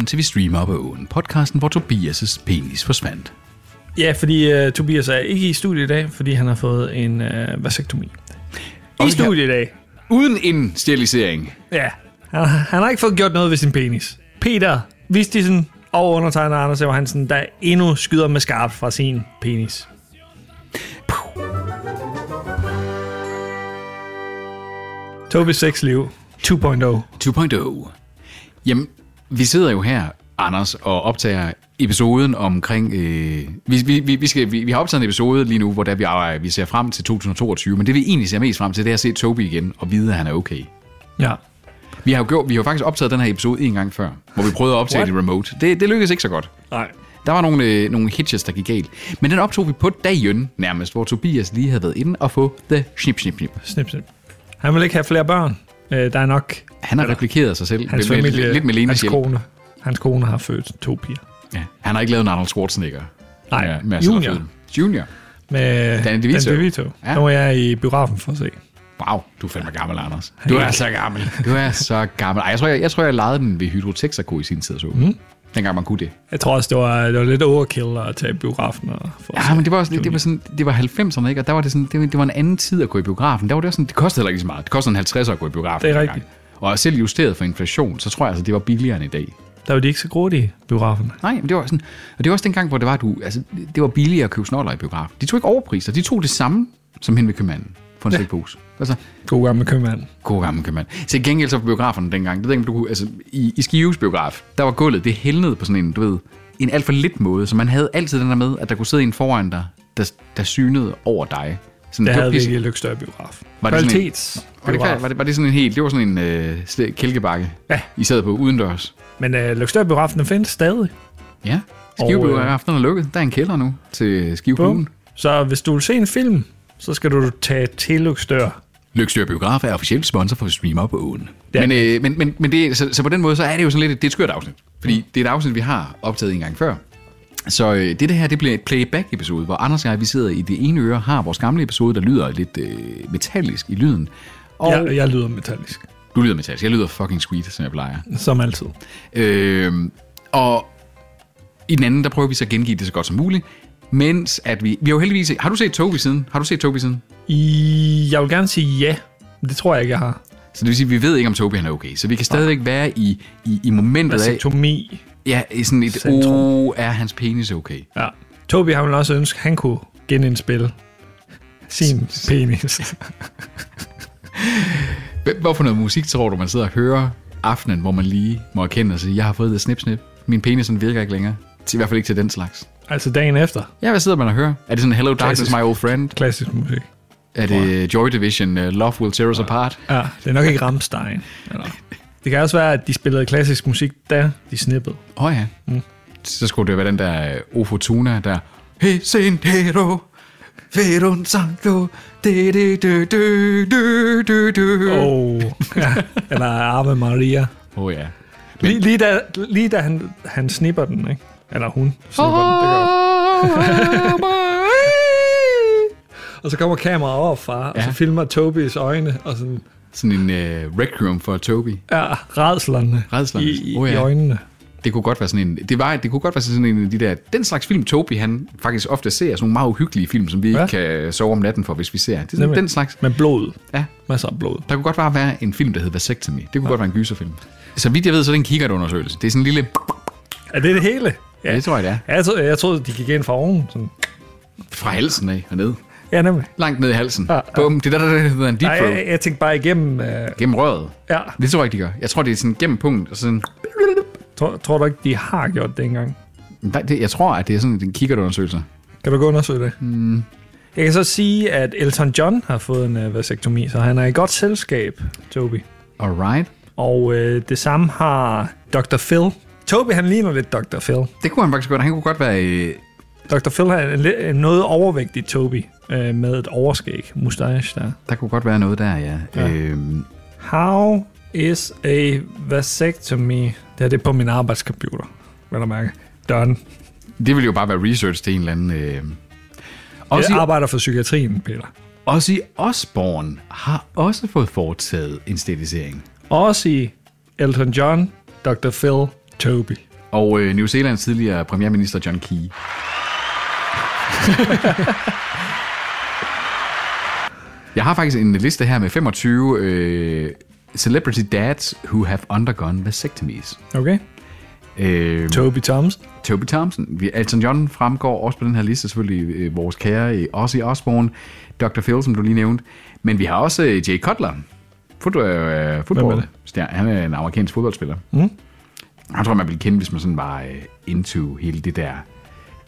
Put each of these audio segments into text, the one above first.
velkommen til Vi Streamer op ad åen, podcasten, hvor Tobias' penis forsvandt. Ja, fordi uh, Tobias er ikke i studiet i dag, fordi han har fået en uh, vasektomi. I studiet i dag. Uden en sterilisering. Ja. Han, han har ikke fået gjort noget ved sin penis. Peter Vistisen og undertegner Anders Ever Hansen, der endnu skyder med skarpt fra sin penis. Tobis sexliv 2.0. 2.0. Jamen, vi sidder jo her, Anders, og optager episoden omkring... Øh, vi, vi, vi, skal, vi, vi har optaget en episode lige nu, hvor der vi, øh, vi ser frem til 2022, men det vi egentlig ser mest frem til, det er at se Toby igen og vide, at han er okay. Ja. Vi har jo, gjort, vi har faktisk optaget den her episode en gang før, hvor vi prøvede at optage det remote. Det, det lykkedes ikke så godt. Nej. Der var nogle, øh, nogle hitches, der gik galt. Men den optog vi på dagen nærmest, hvor Tobias lige havde været inde og få the snip, snip, snip. Snip, snip. Han vil ikke have flere børn. Øh, der er nok Han har replikeret sig selv hans familie. lidt med Lenas hans kone. Hans kone har født to piger. Ja. Han har ikke lavet en Arnold Schwarzenegger. Nej, med, med Junior. Junior. Med Danny DeVito. Dan DeVito. Ja. Nu er jeg i biografen for at se. Wow, du er fandme gammel, Anders. Du er så gammel. Du er så gammel. Ej, jeg tror, jeg, jeg, tror, jeg lejede den ved Hydro Texaco i sin tid. Så. Mm. Dengang man kunne det. Jeg tror også, det var, det var lidt overkill at tage biografen. Og Ja, men det var, også, det, det var, sådan, det var 90'erne, ikke? Og der var det, sådan, det, var, det var en anden tid at gå i biografen. Der var det, også sådan, det kostede heller ikke så meget. Det kostede en 50'er at gå i biografen. Det er rigtigt. Og selv justeret for inflation, så tror jeg altså, det var billigere end i dag. Der var de ikke så grådige, biograferne. Nej, men det var sådan, og det var også dengang, hvor det var, du, altså, det var billigere at købe snoller i biografen. De tog ikke overpriser, de tog det samme som hen ved købmanden for en ja. slikpose. Altså, God gamle købmand. god gammel købmand. Så gengæld så på biograferne dengang, det ved ikke, du kunne, altså, i, i Skives biograf, der var gulvet, det hældnede på sådan en, du ved, en alt for lidt måde, så man havde altid den der med, at der kunne sidde en foran dig, der, der synede over dig. Sådan, Det var havde vi pisse- ikke i Lykstør biograf. Var det sådan en- Kvalitets var det, var, det, var det sådan en helt, det var sådan en øh, kælkebakke, Ja. I sad på udendørs? Men uh, Lykstør biografen, den findes stadig. Ja, Og, Skivebiografen er lukket. Der er en kælder nu til Skive Kommune. Bum. Så hvis du vil se en film, så skal du tage til Lykstør. Lykstør Biograf er officielt sponsor for Stream Up på åen. Ja. Men, øh, men, men, men det, så, så på den måde, så er det jo sådan lidt, et- det er et skørt afsnit. Fordi mm. det er et afsnit, vi har optaget en gang før. Så øh, det, det her, det bliver et playback-episode, hvor Anders og jeg, vi sidder i det ene øre, har vores gamle episode, der lyder lidt øh, metallisk i lyden. Og Jeg, jeg lyder metallisk, du lyder metallisk, jeg lyder fucking sweet, som jeg plejer. som altid. Øh, og i den anden, der prøver vi så at gengive det så godt som muligt. Mens at vi... Vi har jo heldigvis... Har du set Toby siden? Har du set Toby siden? I, jeg vil gerne sige ja, men det tror jeg ikke, jeg har. Så det vil sige, at vi ved ikke, om Toby han er okay. Så vi kan stadigvæk være i, i, i momentet af... Vasektomi. Ja, i sådan et... Centrum. Oh, er hans penis okay? Ja. Toby har vel også ønsket, at han kunne genindspille sin penis. Hvorfor noget musik tror du, man sidder og hører aftenen, hvor man lige må erkende og sige, jeg har fået det snip, snip. Min penis den virker ikke længere. I hvert fald ikke til den slags. Altså dagen efter. Ja, hvad sidder man og hører? Er det sådan Hello Darkness, Klassisk. My Old Friend? Klassisk musik. Er det Joy Division, uh, Love Will Tear Us Apart? Ja, det er nok ikke Rammstein. Eller. Det kan også være, at de spillede klassisk musik, da de snippede. Åh oh, ja. Mm. Så skulle det være den der uh, O Fortuna, der... Hey, sentero, verum sancto, de de de de de de de. Oh, ja. Eller Ave Maria. oh, ja. Lige, lige da, lige da han, han snipper den, ikke? Eller hun snipper den, det gør Og så kommer kameraet over fra, og Ja. så filmer Tobis øjne, og sådan, Sådan en uh, requiem for Toby. ja, redslerne, Rædslerne. i, i, Oh, ja. i øjnene. Det kunne godt være sådan en, det, var, det kunne godt være sådan en af de der, den slags film Toby, han faktisk ofte ser, sådan nogle meget uhyggelige film, som vi Ja. ikke kan sove om natten for, hvis vi ser. Det er sådan, Nemlig. den slags, Med blod. ja. Masser af blod. Der kunne godt bare være en film, der hedder Vasectomy. Det kunne ja. godt være en gyserfilm. Så vidt jeg ved, så er det en kikkertundersøgelse. Det er sådan en lille... Er det det hele? Ja. Det tror jeg, det er. Ja, jeg, troede, jeg troede, de gik ind fra oven. Sådan. Fra halsen af og ned. Ja, nemlig. Langt ned i halsen. Ja, ja. Bum. Det er der, der hedder en deep Nej, jeg, jeg tænkte bare igennem... Øh, Gennem røret. ja, Det tror jeg ikke, de gør. Jeg tror, det er sådan gennem punkt. Og sådan, tror, tror du ikke, de har gjort det engang? Nej, det, jeg tror, at det er sådan en kikkertundersøgelse. Kan du gå og undersøge det? Mm. Jeg kan så sige, at Elton John har fået en uh, vasektomi, så han er i godt selskab, Toby. Alright. Og øh, det samme har Dr. Phil. Toby, han ligner lidt Dr. Phil. Det kunne han faktisk godt. Han kunne godt være... Øh, Dr. Phil er en, en noget overvægtig Toby, øh, med et overskæg, mustache der. der kunne godt være noget der, ja. Ja. Øhm, How is a vasectomy? Det er det på min arbejdscomputer, vil du mærke. Done. det vil jo bare være research til en eller anden... Øh. Også Også, jeg i, arbejder for psykiatrien, Peter. også i Osborne har også fået foretaget en sterilisering. Også i Elton John, Dr. Phil, Toby. Og øh, New Zealands tidligere premierminister John Key. Jeg har faktisk en liste her med 25 øh, celebrity dads who have undergone vasectomies. Okay. Øh, Toby Thompson. Toby Thompson. Vi- Elton John fremgår også på den her liste, selvfølgelig øh, vores kære øh, Ozzy Osbourne, Dr. Phil, som du lige nævnte. Men vi har også øh, Jay Cutler, Fod, øh, fodbold. det? Stjerne. Han er en amerikansk fodboldspiller. Mm. Han tror jeg, man ville kende, hvis man sådan var øh, into hele det der.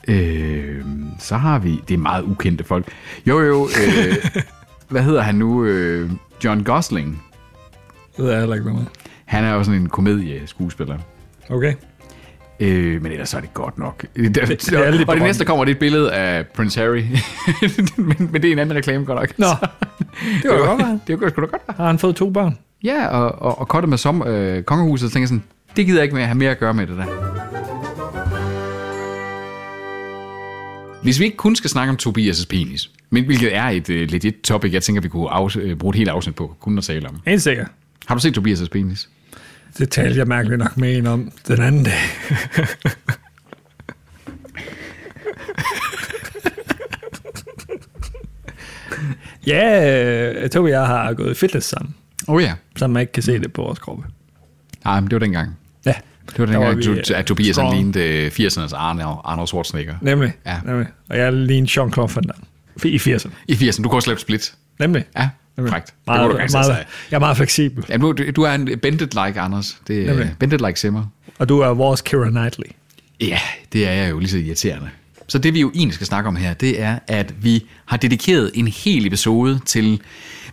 Øh, så har vi, det er meget ukendte folk. Jo jo, øh, hvad hedder han nu? Øh, John Gosling. Det ved jeg heller ikke, med. Han er jo sådan en komedieskuespiller. Okay. Øh, men ellers er det godt nok. Det, det, det er og det næste kommer det et billede af Prince Harry. men, men det er en anden reklame godt nok. Nå, det var godt være. Det kunne sgu da godt være. Har han fået to børn? Ja, og, og, og kottet med som, øh, kongehuset, tænker jeg sådan, det gider jeg ikke mere have mere at gøre med det der. Hvis vi ikke kun skal snakke om Tobias' penis, men hvilket er et øh, legit topic, jeg tænker, vi kunne afs- øh, bruge et helt afsnit på, kun at tale om. Helt sikkert. Har du set Tobias' penis? Det talte jeg mærkeligt nok med en om den anden dag. ja, øh, Tobi og jeg har gået i fitness sammen, Oh ja. så man ikke kan se det på vores kroppe. Nej, men det var dengang. Ja, Det var dengang, vi, at, at Tobias han strong. lignede øh, 80'ernes Arne, Arnold Schwarzenegger. nemlig. Ja. nemlig. Og jeg lige en Jean-Claude Van Damme. I 80'erne. I 80'erne, du kunne også lave split. Nemlig. Ja, frækt. Det Meget, gerne meget, sige. jeg er meget fleksibel. Ja, du, du er en bended like Anders. Det er Nemlig. bended like Simmer. Og du er vores Keira Knightley. Ja, det er jeg jo lige så irriterende. Så det vi jo egentlig skal snakke om her, det er, at vi har dedikeret en hel episode til,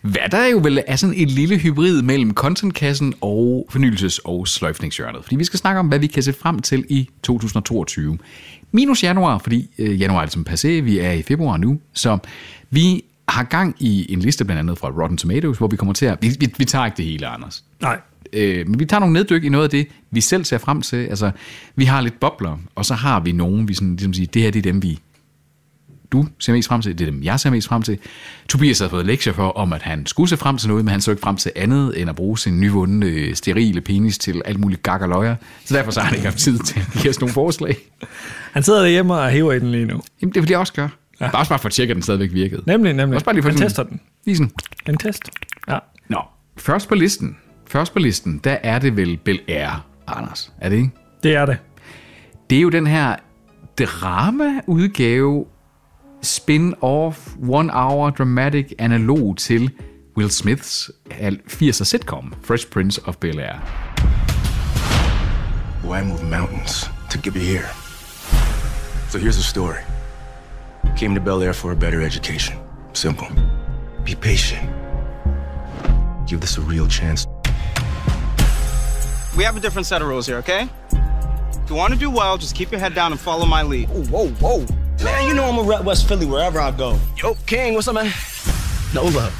hvad der jo vel er sådan et lille hybrid mellem contentkassen og fornyelses- og sløjfningshjørnet. Fordi vi skal snakke om, hvad vi kan se frem til i 2022. Minus januar, fordi øh, januar er ligesom passé, vi er i februar nu, så vi har gang i en liste blandt andet fra Rotten Tomatoes, hvor vi kommer til at... Vi, vi, vi tager ikke det hele, Anders. Nej. Øh, men vi tager nogle neddyk i noget af det, vi selv ser frem til. Altså, vi har lidt bobler, og så har vi nogen, vi sådan, ligesom siger, det her det er dem, vi du ser mest frem til, det er dem, jeg ser mest frem til. Tobias har fået lektier for, om at han skulle se frem til noget, men han så ikke frem til andet, end at bruge sin nyvundne øh, sterile penis til alt muligt gak og løjer. Så derfor så har han ikke haft tid til at give os nogle forslag. Han sidder derhjemme og hæver i den lige nu. Jamen, det vil jeg også gøre. Ja. Bare også bare for at tjekke, at den stadigvæk virkede. Nemlig, nemlig. Også bare lige for Han sådan- tester den. Lige sådan, En test. Ja. Nå, først på listen. Først på listen, der er det vel Bel Air, Anders. Er det ikke? Det er det. Det er jo den her drama-udgave, spin-off, one-hour dramatic analog til Will Smiths 80'er sitcom, Fresh Prince of Bel-Air. Boy, I moved mountains to get you here. So here's the story. Came to Bel Air for a better education. Simple. Be patient. Give this a real chance. We have a different set of rules here, okay? If you want to do well, just keep your head down and follow my lead. Whoa, whoa, whoa. Man, you know I'm a rep West Philly wherever I go. Yo, King, what's up, man? No love.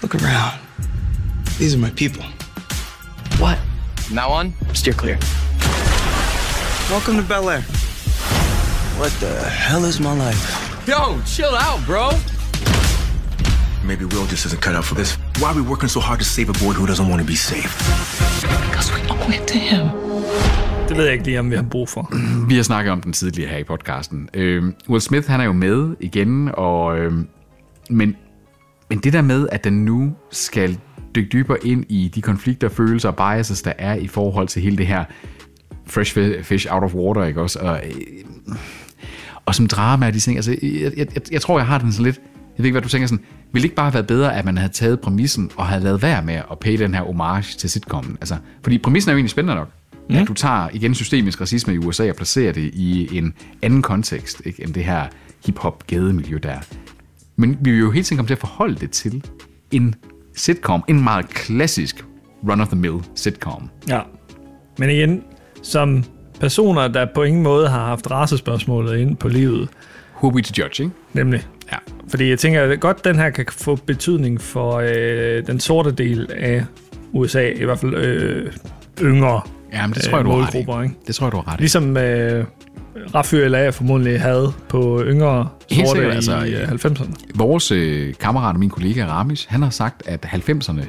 Look around. These are my people. What? From now on, steer clear. Welcome to Bel Air. What the hell is my life? Yo, chill out, bro. Maybe Will just isn't cut out for this. Why are we working so hard to save a boy who doesn't want to be saved? Because we owe it to him. Det ved jeg ikke lige, om vi har brug for. Vi har snakket om den tidligere her i podcasten. Øh, Will Smith, han er jo med igen, og, øh, men, men det der med, at den nu skal dykke dybere ind i de konflikter, følelser og biases, der er i forhold til hele det her fresh fish out of water, ikke også? Og, øh, og som drama af de ting, altså, jeg, jeg, jeg, jeg tror, jeg har den sådan lidt, jeg ved ikke, hvad du tænker sådan, ville det ikke bare have været bedre, at man havde taget præmissen og havde lavet være med at pay den her homage til sitcomen? Altså, fordi præmissen er jo egentlig spændende nok. Ja. At du tager igen systemisk racisme i USA og placerer det i en anden kontekst, ikke, end det her hip-hop gademiljø der. Men vi vil jo hele tiden komme til at forholde det til en sitcom, en meget klassisk run-of-the-mill sitcom. Ja. Men igen, som personer, der på ingen måde har haft racespørgsmålet ind på livet, Who we to judge, ikke? nemlig. Ja. Fordi jeg tænker at godt, den her kan få betydning for øh, den sorte del af USA, i hvert fald øh, yngre Ja, men det tror jeg, du har ret ikke? Det tror jeg, du har ret. Ligesom øh, Rafael LA formodentlig havde på yngre Helt sorte sikkert, i altså, altså, 90'erne. Vores øh, kammerat og min kollega Ramis, han har sagt, at 90'erne,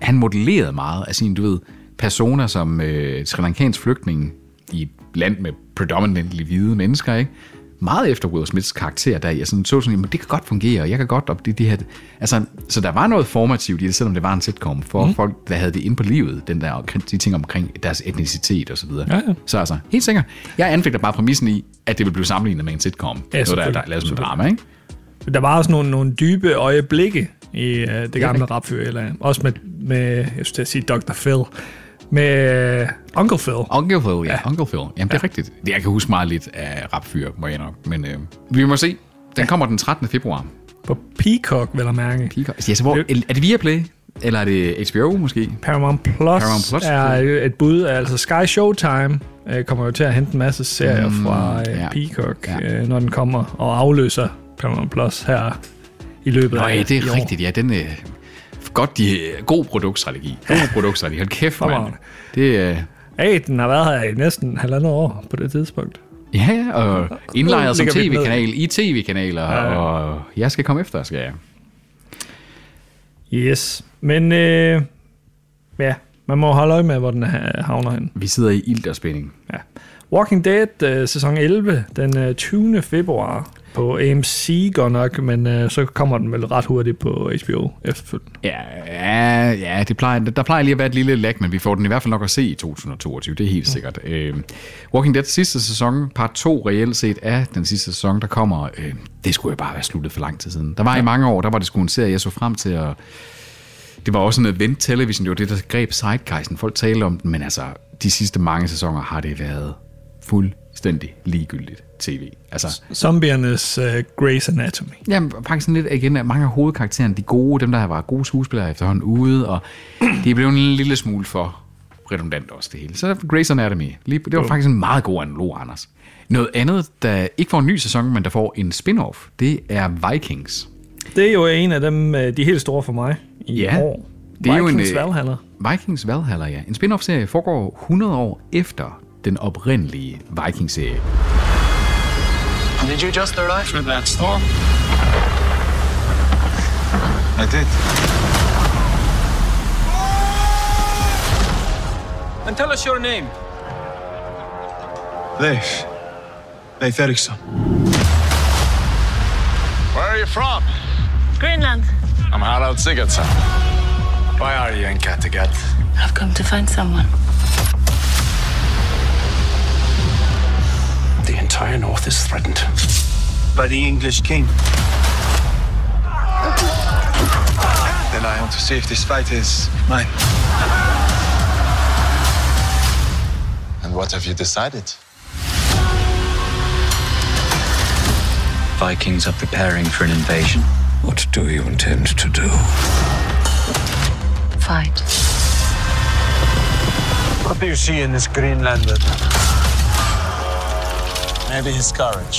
han modellerede meget af sine, du ved, personer som øh, sri lankansk flygtning i et land med predominantly hvide mennesker, ikke? Meget efter Will Smiths karakter, der jeg sådan, så sådan, jamen, det kan godt fungere, og jeg kan godt op det, det her. Altså, så der var noget formativt i det, selvom det var en sitcom, for mm. folk, der havde det inde på livet, den der, de ting omkring deres etnicitet og så videre. Ja, ja. Så altså, helt sikkert. Jeg anfægter bare præmissen i, at det vil blive sammenlignet med en sitcom. Ja, noget, der, der er lavet som en drama, ikke? Der var også nogle, nogle dybe øjeblikke i øh, det gamle rapfyr, eller også med, med, jeg skulle sige Dr. Phil, med øh, Uncle Phil. Uncle Phil, ja. Uncle Phil. Jamen, det er rigtigt. Det, jeg kan huske meget lidt af rapfyr, må jeg nok. Men øh, vi må se. Den kommer den 13. februar. På Peacock, vel at mærke. Peacock. Altså, altså, hvor, er det Viaplay? Eller er det HBO måske? Paramount Plus, Paramount Plus, er et bud. Altså Sky Showtime øh, kommer jo til at hente en masse serier mm, fra øh, ja. Peacock, Ja. øh, når den kommer og afløser Paramount Plus her i løbet Nå af ja, det er rigtigt. Ja, den er godt, de, god produktstrategi. God produktstrategi. Hold kæft, mand. Det er... Hey, den har været her i næsten halvandet år på det tidspunkt. Ja, og indlejret som tv-kanal i tv-kanaler, Ja, ja. og jeg skal komme efter, skal jeg. Yes, men øh, ja, man må holde øje med, hvor den ha- havner hen. Vi sidder i ild og spænding. Ja. Walking Dead, øh, sæson 11, den øh, 20. februar på AMC godt nok, men øh, så kommer den vel ret hurtigt på HBO efterfølgende. Ja, ja, ja det plejer, der plejer lige at være et lille lag, men vi får den i hvert fald nok at se i 2022, det er helt sikkert. Øh, Walking Dead sidste sæson, part 2 reelt set af den sidste sæson, der kommer, øh, det skulle jo bare være sluttet for lang tid siden. Der var i mange år, der var det sgu en serie, jeg så frem til at det var også en event television, det var det, der greb zeitgeisten. Folk talte om den, men altså, de sidste mange sæsoner har det været fuldstændig ligegyldigt tv. Altså, Zombiernes øh, Grey's Anatomy. Jamen, faktisk sådan lidt igen, at mange af hovedkaraktererne, de gode, dem der var gode skuespillere efterhånden ude, og det blev en lille smule for redundant også det hele. Så Grey's Anatomy, lige, det var faktisk en meget god analog, Anders. Noget andet, der ikke får en ny sæson, men der får en spin-off, det er Vikings. Det er jo en af dem, øh, de helt store for mig i Ja, år. det er jo en, Vikings øh, Valhalla. Vikings Valhalla, ja. En spin-off-serie foregår 100 år efter den oprindelige Vikings-serie. Did you just arrive? For that storm? I did. And tell us your name. Leif. Leif Eriksson. Where are you from? Greenland. I'm Harald Sigurdsson. Why are you in Kattegat? I've come to find someone. Entire north is threatened. By the English king. Then I want to see if this fight is mine. And what have you decided? Vikings are preparing for an invasion. What do you intend to do? Fight. What do you see in this Greenlander? Maybe his courage.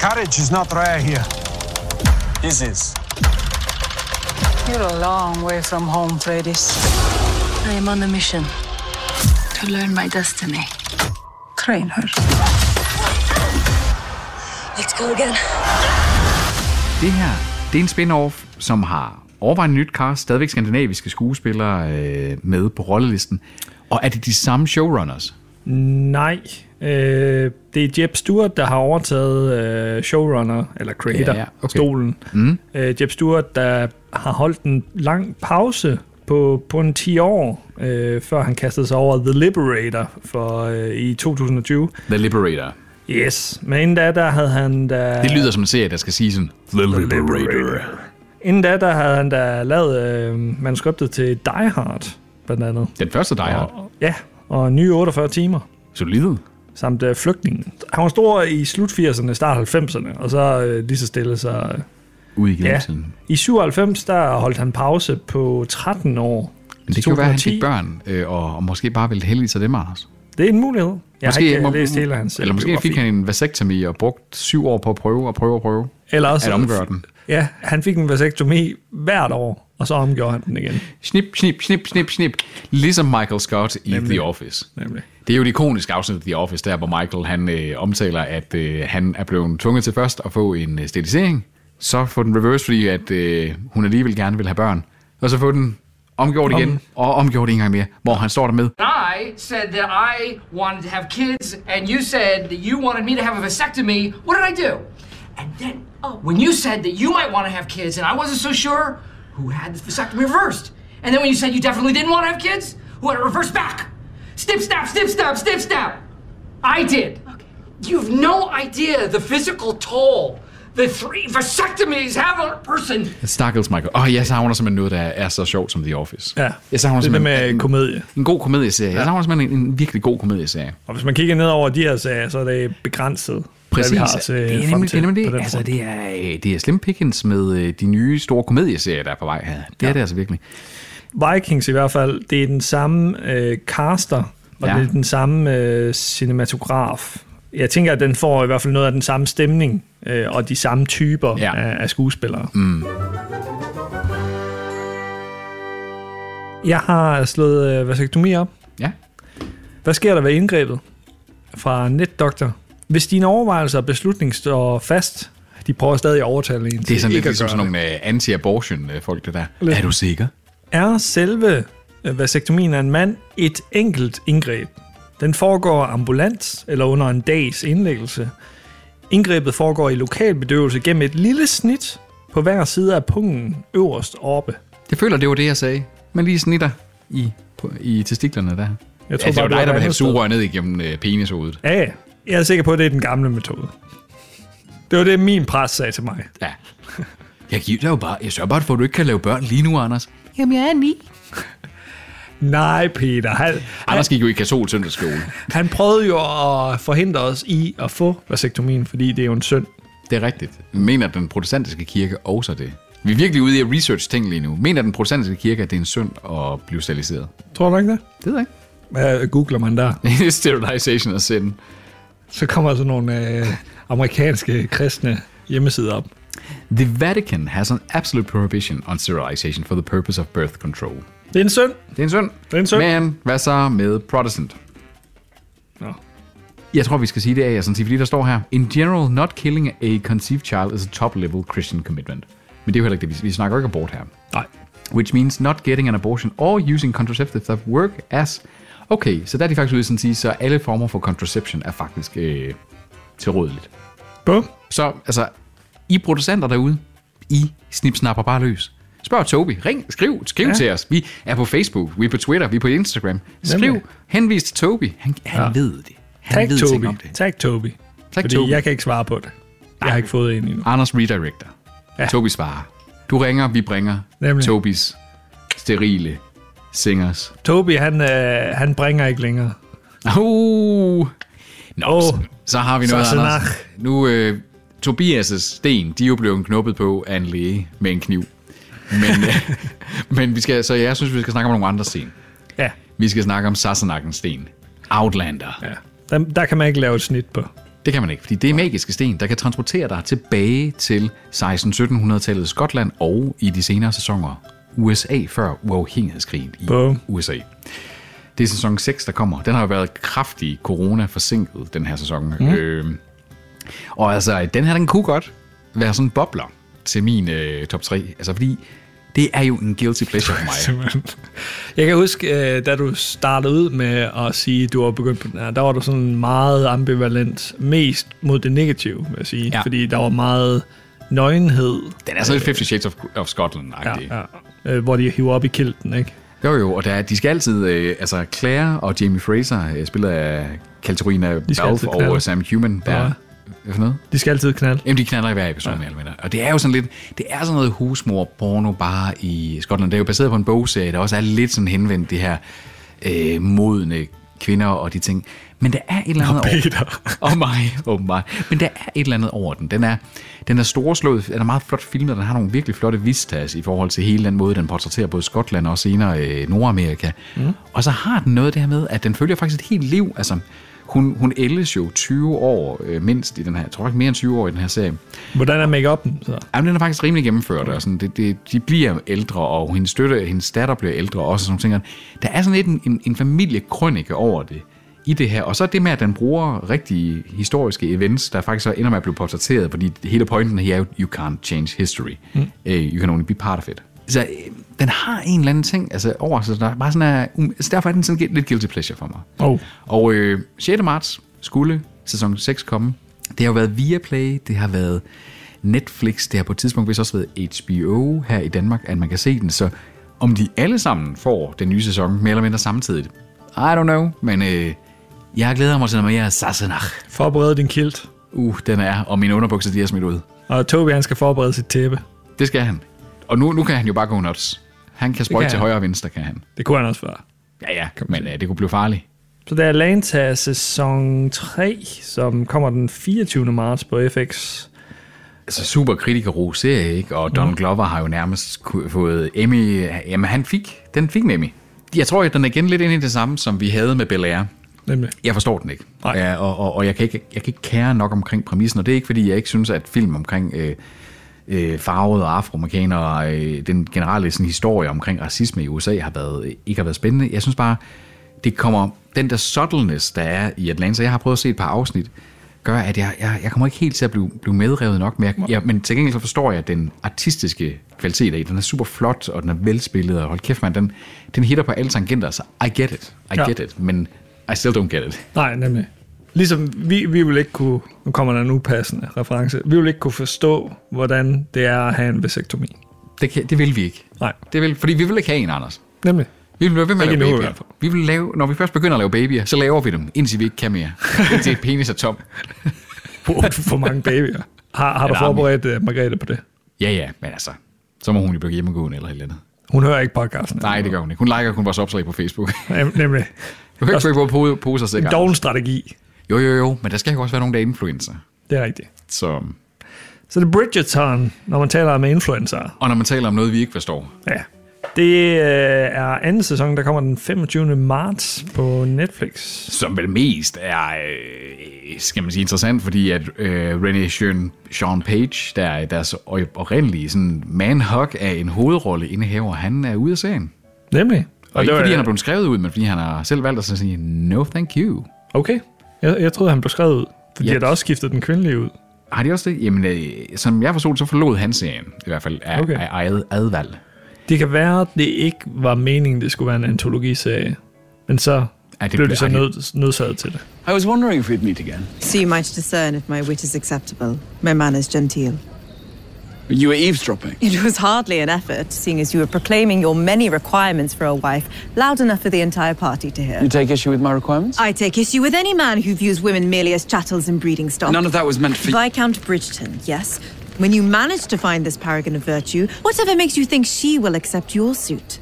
Courage is not rare here. His is. You're a long way from home, Freydis. I am on a mission to learn my destiny. Train her. Let's go again. Det her, det er en spin-off, som har overvejende nyt cast, stadigvæk skandinaviske skuespillere øh, med på rollelisten. Og er det de samme showrunners? Nej, øh, det er Jeb Stewart, der har overtaget øh, showrunner, eller creator, Ja, ja, okay. stolen. Mm. Øh, Jeb Stewart, der har holdt en lang pause på, på en 10 år, øh, før han kastede sig over The Liberator for, øh, i 2020. The Liberator. Yes, men inden da, der havde han da... Det lyder som en serie, der skal sige sådan, The Liberator. Inden da, der havde han da lavet øh, manuskriptet til Die Hard, blandt andet. Den første Die Hard. Og, ja, og nye 48 timer. Solid. Samt øh, flygtningen. Han var stor i slut 80'erne, start 90'erne, og så øh, lige så stille så... Øh, Ude i ja. I 97, der holdt han pause på 13 år. Men det kan jo være, at han fik børn, øh, og, og måske bare ville heldige sig dem, Anders. Det er en mulighed. Jeg måske, har ikke må- læst hele hans øh, Eller måske biografi. fik han en vasektomi og brugt syv år på at prøve og prøve og prøve Eller også, at omgøre den. Ja, han fik en vasektomi hvert år, og så omgjorde han den igen. Snip, snip, snip, snip, snip. Ligesom Michael Scott i Nemlig. The Office. Nemlig. Det er jo et ikonisk afsnit af The Office, der hvor Michael han øh, omtaler, at øh, han er blevet tvunget til først at få en øh, sterilisering, så få den reverse, fordi at øh, hun alligevel gerne vil have børn, og så få den omgjort igen, og omgjort en gang mere, hvor han står der med, I I said that I wanted to have kids, and you said that you wanted me to have a vasectomy, what did I do? And then, oh, when you said that you might want to have kids, and I wasn't so sure, who had the vasectomy reversed? And then when you said you definitely didn't want to have kids, who had it reversed back? Snip, snap, snip, snap, snip, snap. I did. You've no idea the physical toll the three vasectomies have on a person. Stakkels Michael. Åh, oh, jeg savner simpelthen noget, der er så sjovt som The Office. Ja, Jeg savner det er det simpelthen med en, komedie. en god komedieserie. Jeg savner simpelthen en, en virkelig god komedieserie. Og hvis man kigger ned over de her sager, så er det begrænset, Præcis. hvad vi har til det er nemlig, til det, er nemlig det. Altså, det er, øh, det er Slim Pickens med øh, de nye store komedieserier, der er på vej her. Det ja. er det altså virkelig. Vikings i hvert fald, det er den samme øh, caster, og Ja. det er den samme øh, cinematograf. Jeg tænker, at den får i hvert fald noget af den samme stemning, øh, og de samme typer ja. af, af skuespillere. Mm. Jeg har slået øh, vasektomi op. Ja. Hvad sker der ved indgrebet? Fra NetDoktor. Hvis dine overvejelser og beslutning står fast, de prøver stadig at overtale en Det er sådan lidt ikke at ligesom sådan nogle øh, anti-abortion-folk, det der. Lidt. Er du sikker? Er selve øh, vasektomien af en mand et enkelt indgreb? Den foregår ambulant eller under en dags indlæggelse. Indgrebet foregår i lokal bedøvelse gennem et lille snit på hver side af pungen øverst oppe. Jeg føler, det var det, jeg sagde. Men lige snitter i, på, i testiklerne der. Jeg tror ja, det var bare, det dig, var der et ville have sugerør ned igennem øh, penishovedet. Ja, ja. Jeg er sikker på, at det er den gamle metode. Det var det, min præst sagde til mig. Ja. Jeg giver dig jo bare, jeg sørger bare for, at du ikke kan lave børn lige nu, Anders. Jamen, jeg er ni. Nej, Peter. Han, Anders gik jo i katolsk søndagsskole. han prøvede jo at forhindre os i at få vasektomien, fordi det er jo en synd. Det er rigtigt. Mener den protestantiske kirke også det? Vi er virkelig ude i at research ting lige nu. Mener den protestantiske kirke, at det er en synd at blive steriliseret? Tror du ikke det? Det ved jeg Hvad googler man der? ikke. Sterilization of sin. Så kommer sådan nogle øh, amerikanske kristne hjemmesider op. The Vatican has an absolute prohibition on sterilization for the purpose of birth control. Det er en synd. Det er en synd. Det er en synd. Men hvad så med Protestant? Nå. Jeg tror, vi skal sige det af, sådan, fordi der står her, In general, not killing a conceived child is a top-level Christian commitment. Men det er jo heller ikke det, vi, vi snakker ikke abort her. Nej. Which means not getting an abortion or using contraceptives that work as... Okay, så der er de faktisk ude sådan at sige, så alle former for contraception er faktisk øh, tilrådeligt. Bum. Så altså, I producenter derude, I snipsnapper bare løs. Spørg Toby. Ring, skriv, skriv ja. Til os. Vi er på Facebook, vi er på Twitter, vi er på Instagram. Skriv, Nemlig. henvis til Toby. Han, han Ja. ved det. Han Tag ved Toby. om det. Tag Toby. Tag Fordi Toby. jeg kan ikke svare på det. Jeg har ikke fået en endnu. Anders redirector. Ja. Toby svarer. Du ringer, vi bringer. Nemlig. Tobis sterile singers. Toby, han, øh, han bringer ikke længere. Uh. Nå, Åh, så, så har vi noget. Anders. Nu, øh, Tobias' sten, de er jo blevet knuppet på af en læge med en kniv. Men, øh, men vi skal, så jeg synes, vi skal snakke om nogle andre sten. Ja. Vi skal snakke om Sassenachens sten. Outlander. ja. Der, der kan man ikke lave et snit på. Det kan man ikke, fordi det er magiske sten, der kan transportere dig tilbage til 16-1700-tallet Skotland og i de senere sæsoner USA før uafhængighedskrigen i Bum. USA. Det er sæson 6, der kommer. Den har jo været kraftig corona-forsinket, den her sæson. Mm. Øh, og altså, den her, den kunne godt være sådan en bobler til min øh, top 3. Altså, fordi det er jo en guilty pleasure for mig. Jeg kan huske, øh, da du startede ud med at sige, at du var begyndt på den her, der var du sådan meget ambivalent, mest mod det negative, vil jeg sige. Ja. Fordi der var meget nøgenhed, Den er sådan lidt 50 Shades of, of Scotland-agtig. ja, ja, øh, hvor de hiver op i kilten, ikke? Jo, jo, og der, er- de skal altid, øh, altså Claire og Jamie Fraser, øh, spillet af Balfe altid knalde. og Sam Human, der, Ja. hvad for noget? De skal altid knalde. Jamen, de knaller i hver episode ja. mere. Og det er jo sådan lidt, det er sådan noget husmor-porno bare i Skotland. Det er jo baseret på en bogserie, der også er lidt sådan henvendt det her øh, modne kvinder og de ting. Men der er et eller andet over... Peter. Og mig, og mig. Men der er et eller andet over den. Den er, den er storslået, den er meget flot filmet, den har nogle virkelig flotte vistas i forhold til hele den måde, den portrætterer både Skotland og senere øh, Nordamerika. Mm. Og så har den noget der med, at den følger faktisk et helt liv. Altså, hun, hun ældes jo 20 år øh, mindst i den her, jeg tror ikke mere end 20 år i den her serie. Hvordan er make-up'en så? Jamen, den er faktisk rimelig gennemført, og sådan, det, det, de bliver ældre, og hendes støtte, hendes datter bliver ældre, og også sådan nogle ting. Der er sådan lidt en, en, en familiekrønike over det i det her. Og så det med, at den bruger rigtige historiske events, der faktisk så ender med at blive portrætteret, fordi hele pointen her er jo, you can't change history. Mm. Uh, you can only be part of it. så øh, den har en eller anden ting altså, over sig, der er bare sådan er, um, så derfor er den sådan lidt guilty pleasure for mig. Oh. Og øh, 6. marts skulle sæson 6 komme. Det har jo været Viaplay, det har været Netflix, det har på et tidspunkt vist også været HBO her i Danmark, at man kan se den. Så om de alle sammen får den nye sæson, mere eller mindre samtidigt, I don't know, men øh, jeg glæder mig til noget mere Sassenach. Forbered din kilt. Uh, den er, og mine underbukser, de er smidt ud. Og Tobi, han skal forberede sit tæppe. Det skal han. Og nu, nu kan han jo bare gå nuts. Han kan sprøjte til han. højre og venstre, kan han. Det kunne han også før. Ja, ja, men øh, det kunne blive farligt. Så der er Atlanta sæson 3, som kommer den 24. marts på FX. Altså super kritikerro serie, ikke? Og Don Glover har jo nærmest fået Emmy. Jamen, han fik, den fik en Emmy. Jeg tror, at den er igen lidt inde i det samme, som vi havde med Bel Air. Nemlig. Jeg forstår den ikke. Nej. Ja, og, og, og jeg, kan ikke, jeg kan ikke kære nok omkring præmissen, og det er ikke, fordi jeg ikke synes, at film omkring øh, øh, farvede og afroamerikanere øh, den generelle sådan, historie omkring racisme i USA har været, ikke har været spændende. Jeg synes bare, det kommer, den der subtleness, der er i Atlanta, jeg har prøvet at se et par afsnit, gør, at jeg, jeg, jeg kommer ikke helt til at blive, blive medrevet nok, men, jeg, jeg, men til gengæld så forstår jeg, den artistiske kvalitet af den er super flot, og den er velspillet, og hold kæft, man, den, den hitter på alle tangenter, så I get it, I Ja. get it, men I still don't get it. Nej, nemlig. Ligesom vi, vi vil ikke kunne, nu kommer der en upassende reference, vi vil ikke kunne forstå, hvordan det er at have en vasektomi. Det, kan, det vil vi ikke. Nej, Det vil, fordi vi vil ikke have en, Anders. nemlig. Vi vil blive ved med at lave babyer. Vi vil lave, når vi først begynder at lave babyer, så laver vi dem, indtil vi ikke kan mere. indtil penis er tom. For mange babyer? Har, har du forberedt uh, Margrethe på det? Ja, ja, men altså, så må hun jo blive hjemmegående eller et eller andet. Hun hører ikke podcasten. Nej, det gør hun ikke. Hun liker kun vores opslag på Facebook. Nem- Nemlig. Du kan ikke trykke på po- poser En sikkert. doven strategi. Jo, jo, jo, men der skal jo også være nogen, der er influencer. Det er rigtigt. Så, Så det er Bridgerton, når man taler om influencer. og når man taler om noget, vi ikke forstår. Ja. Det øh, er anden sæson, der kommer den 25. marts på Netflix. Som vel mest er, øh, skal man sige, interessant, fordi at øh, René Sean, Sean Page, der er deres oprindelige sådan man-hug af en hovedrolle indehaver, han er ude af serien. Nemlig. Og ikke det var- fordi han er blevet skrevet ud, men fordi han har selv valgt at sige, no thank you. Okay. Jeg, jeg troede, han blev skrevet ud. For de Ja. har da også skiftet den kvindelige ud. Har de også det? Jamen, øh, som jeg forstod, så forlod han serien, i hvert fald af, Okay. af eget advalg. Det kan være, at det ikke var meningen, det skulle være en antologiserie. Men så Ja, det blev de så ej, nød, nødsaget til det. I was wondering if we'd meet again. So you might discern if my wit is acceptable, my manners genteel. You were eavesdropping. It was hardly an effort, seeing as you were proclaiming your many requirements for a wife, loud enough for the entire party to hear. You take issue with my requirements? I take issue with any man who views women merely as chattels and breeding stock. None of that was meant for you. Viscount Bridgeton, yes. When you manage to find this paragon of virtue, whatever makes you think she will accept your suit?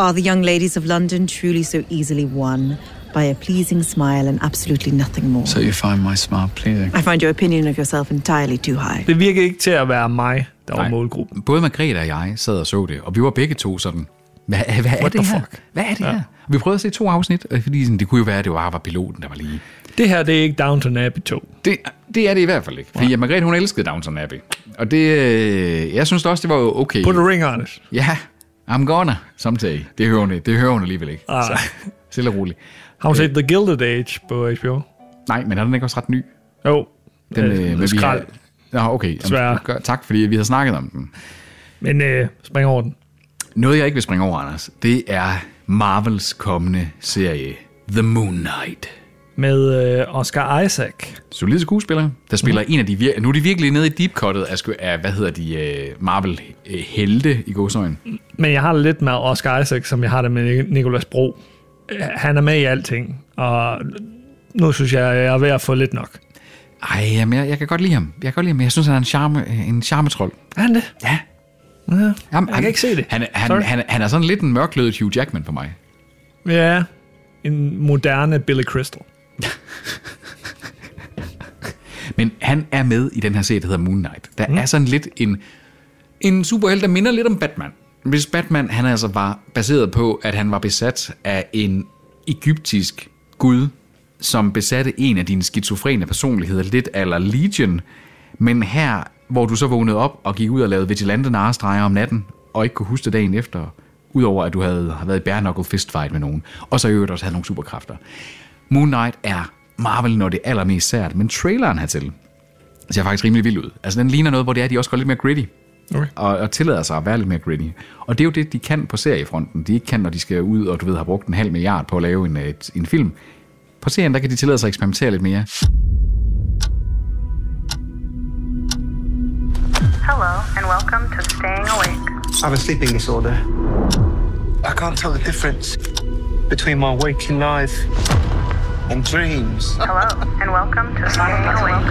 Are the young ladies of London truly so easily won by a pleasing smile and absolutely nothing more? So you find my smile pleasing? I find your opinion of yourself entirely too high. Det virker ikke til at være mig, der var målgruppen. Både Margrethe og jeg sad og så det, og vi var begge to sådan, hvad, hvad er What det the her? fuck? Hvad er det Ja. her? Og vi prøvede at se to afsnit, og fordi sådan, det kunne jo være, at det bare var piloten, der var lige. Det her, det er ikke Downton Abbey 2. Det, det er det i hvert fald ikke. Fordi ja. Margrethe, hun elskede Downton Abbey. Og det, øh, jeg synes også, det var jo okay. Put a ring on it. Ja, I'm gonna someday. Det hører hun, det hører hun alligevel ikke. Ah. Så, stille og roligt. Har hun set The Gilded Age på HBO? Nej, men er den ikke også ret ny? Jo. Den, Øh, øh, skrald. Nå, okay. Jamen, tak, fordi vi har snakket om den. Men øh, spring over den. Noget, jeg ikke vil springe over, Anders, det er Marvels kommende serie, The Moon Knight. Med øh, Oscar Isaac. Solide skuespillere, der spiller mm. en af de... Vir- nu er de virkelig nede i deep cuttet af, af hvad hedder de, øh, Marvel-helte i godsøjen. Men jeg har det lidt med Oscar Isaac, som jeg har det med Nicolas Bro. Han er med i alting, og nu synes jeg, jeg er ved at få lidt nok. Ej, jamen, jeg, jeg kan godt lide ham. Jeg kan godt lide ham, jeg synes, han er en, charme, en charmetrol. Er han det? Ja. Ja. Jamen, Jeg kan ikke se det. Han, han, Sorry. han, han er sådan lidt en mørklødet Hugh Jackman for mig. Ja, en moderne Billy Crystal. Men han er med i den her serie, der hedder Moon Knight. Der mm. er sådan lidt en, en superhelt, der minder lidt om Batman. Hvis Batman, han altså var baseret på, at han var besat af en egyptisk gud, som besatte en af dine skizofrene personligheder, lidt eller Legion. Men her, hvor du så vågnede op og gik ud og lavede vigilante narestreger om natten, og ikke kunne huske det dagen efter, udover at du havde, havde været i bare knuckle fistfight med nogen, og så i øvrigt også havde nogle superkræfter. Moon Knight er Marvel, når det er allermest sært, men traileren hertil ser faktisk rimelig vild ud. Altså, den ligner noget, hvor det er, de også går lidt mere gritty. Okay. og, og tillader sig at være lidt mere gritty. Og det er jo det, de kan på seriefronten. De ikke kan, når de skal ud og du ved, har brugt en halv milliard på at lave en, et, en film. På serien, der kan de tillade sig at eksperimentere lidt mere. Hello, and welcome to Staying Awake. I have a sleeping disorder. I can't tell the difference between my waking life and dreams. Hello, and welcome to Staying Awake.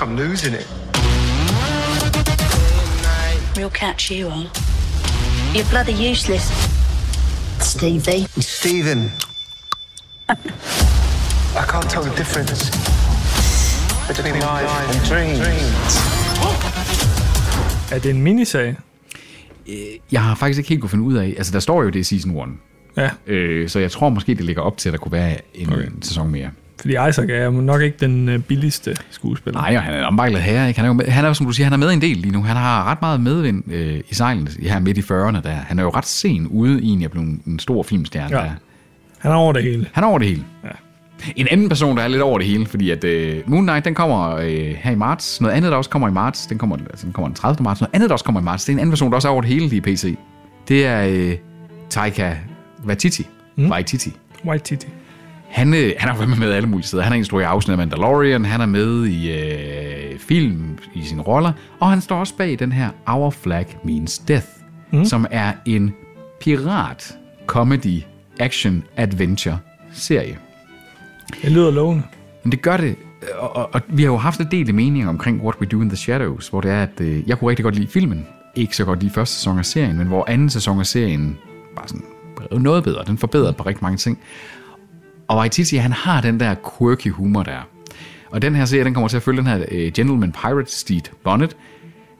I'm losing it. Real catch you are. You're bloody useless. Stevie. Stephen. I can't tell the difference between life and dreams. Er det en miniserie? Jeg har faktisk ikke helt kunne finde ud af, altså der står jo, det er season 1. Ja. Øh, så jeg tror måske, det ligger op til, at der kunne være en okay. sæson mere. Fordi Isaac er nok ikke den øh, billigste skuespiller. Nej, og han er en ombejlet herre. Ikke? Han er jo, med, han er som du siger, han er med en del lige nu. Han har ret meget medvind øh, i sejlen her midt i 40'erne. Der. Han er jo ret sen ude i at blive en, en stor filmstjerne. Ja. Der. Han er over det hele. Han er over det hele. Ja. En anden person, der er lidt over det hele, fordi at øh, Moon Knight, den kommer øh, her i marts. Noget andet, der også kommer i marts, den kommer, altså, den kommer den 30. marts. Noget andet, der også kommer i marts, det er en anden person, der også er over det hele i PC. Det er øh, Taika Waititi. Mm. Waititi. Waititi. Han, øh, han har været med alle mulige steder. Han er instrueret i afsnit af Mandalorian, han er med i øh, film i sine roller, og han står også bag den her Our Flag Means Death, mm. som er en pirat comedy action adventure serie. Det lyder lovende. Men det gør det, og, og, og vi har jo haft en del meninger omkring What We Do in the Shadows, hvor det er, at øh, jeg kunne rigtig godt lide filmen, ikke så godt lide første sæson af serien, men hvor anden sæson af serien var sådan noget bedre. Den forbedrede på rigtig mange ting. Og Waititi, han har den der quirky humor der. Og den her serie, den kommer til at følge den her uh, Gentleman Pirate Steve Bonnet,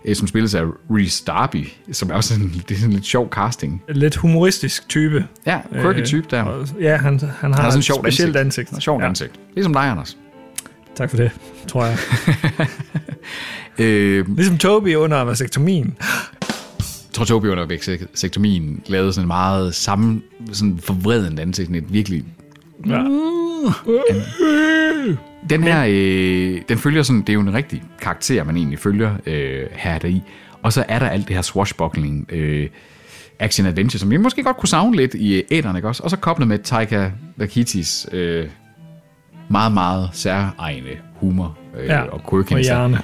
uh, som spilles af Reese Darby, som er også en, det er sådan en lidt sjov casting. Lidt humoristisk type. Ja, quirky type der. og- Ja, han, han har, Han har sådan et sjovt specielt ansigt. ansigt. Et sjovt ja. ansigt. Ligesom dig, Anders. Tak for det, tror jeg. Øh, ligesom Toby under vasektomien. jeg tror, Tobi under væksektomien lavede sådan en meget samme, sådan forvredende ansigt, et virkelig Ja. Den her, øh, den følger sådan, det er jo en rigtig karakter, man egentlig følger øh, her deri. Og så er der alt det her swashbuckling, øh, action adventure, som vi måske godt kunne savne lidt i æderne, ikke også? Og så koblet med Taika Waititis øh, meget, meget særegne humor øh, Ja, og quirkiness. og hjerne.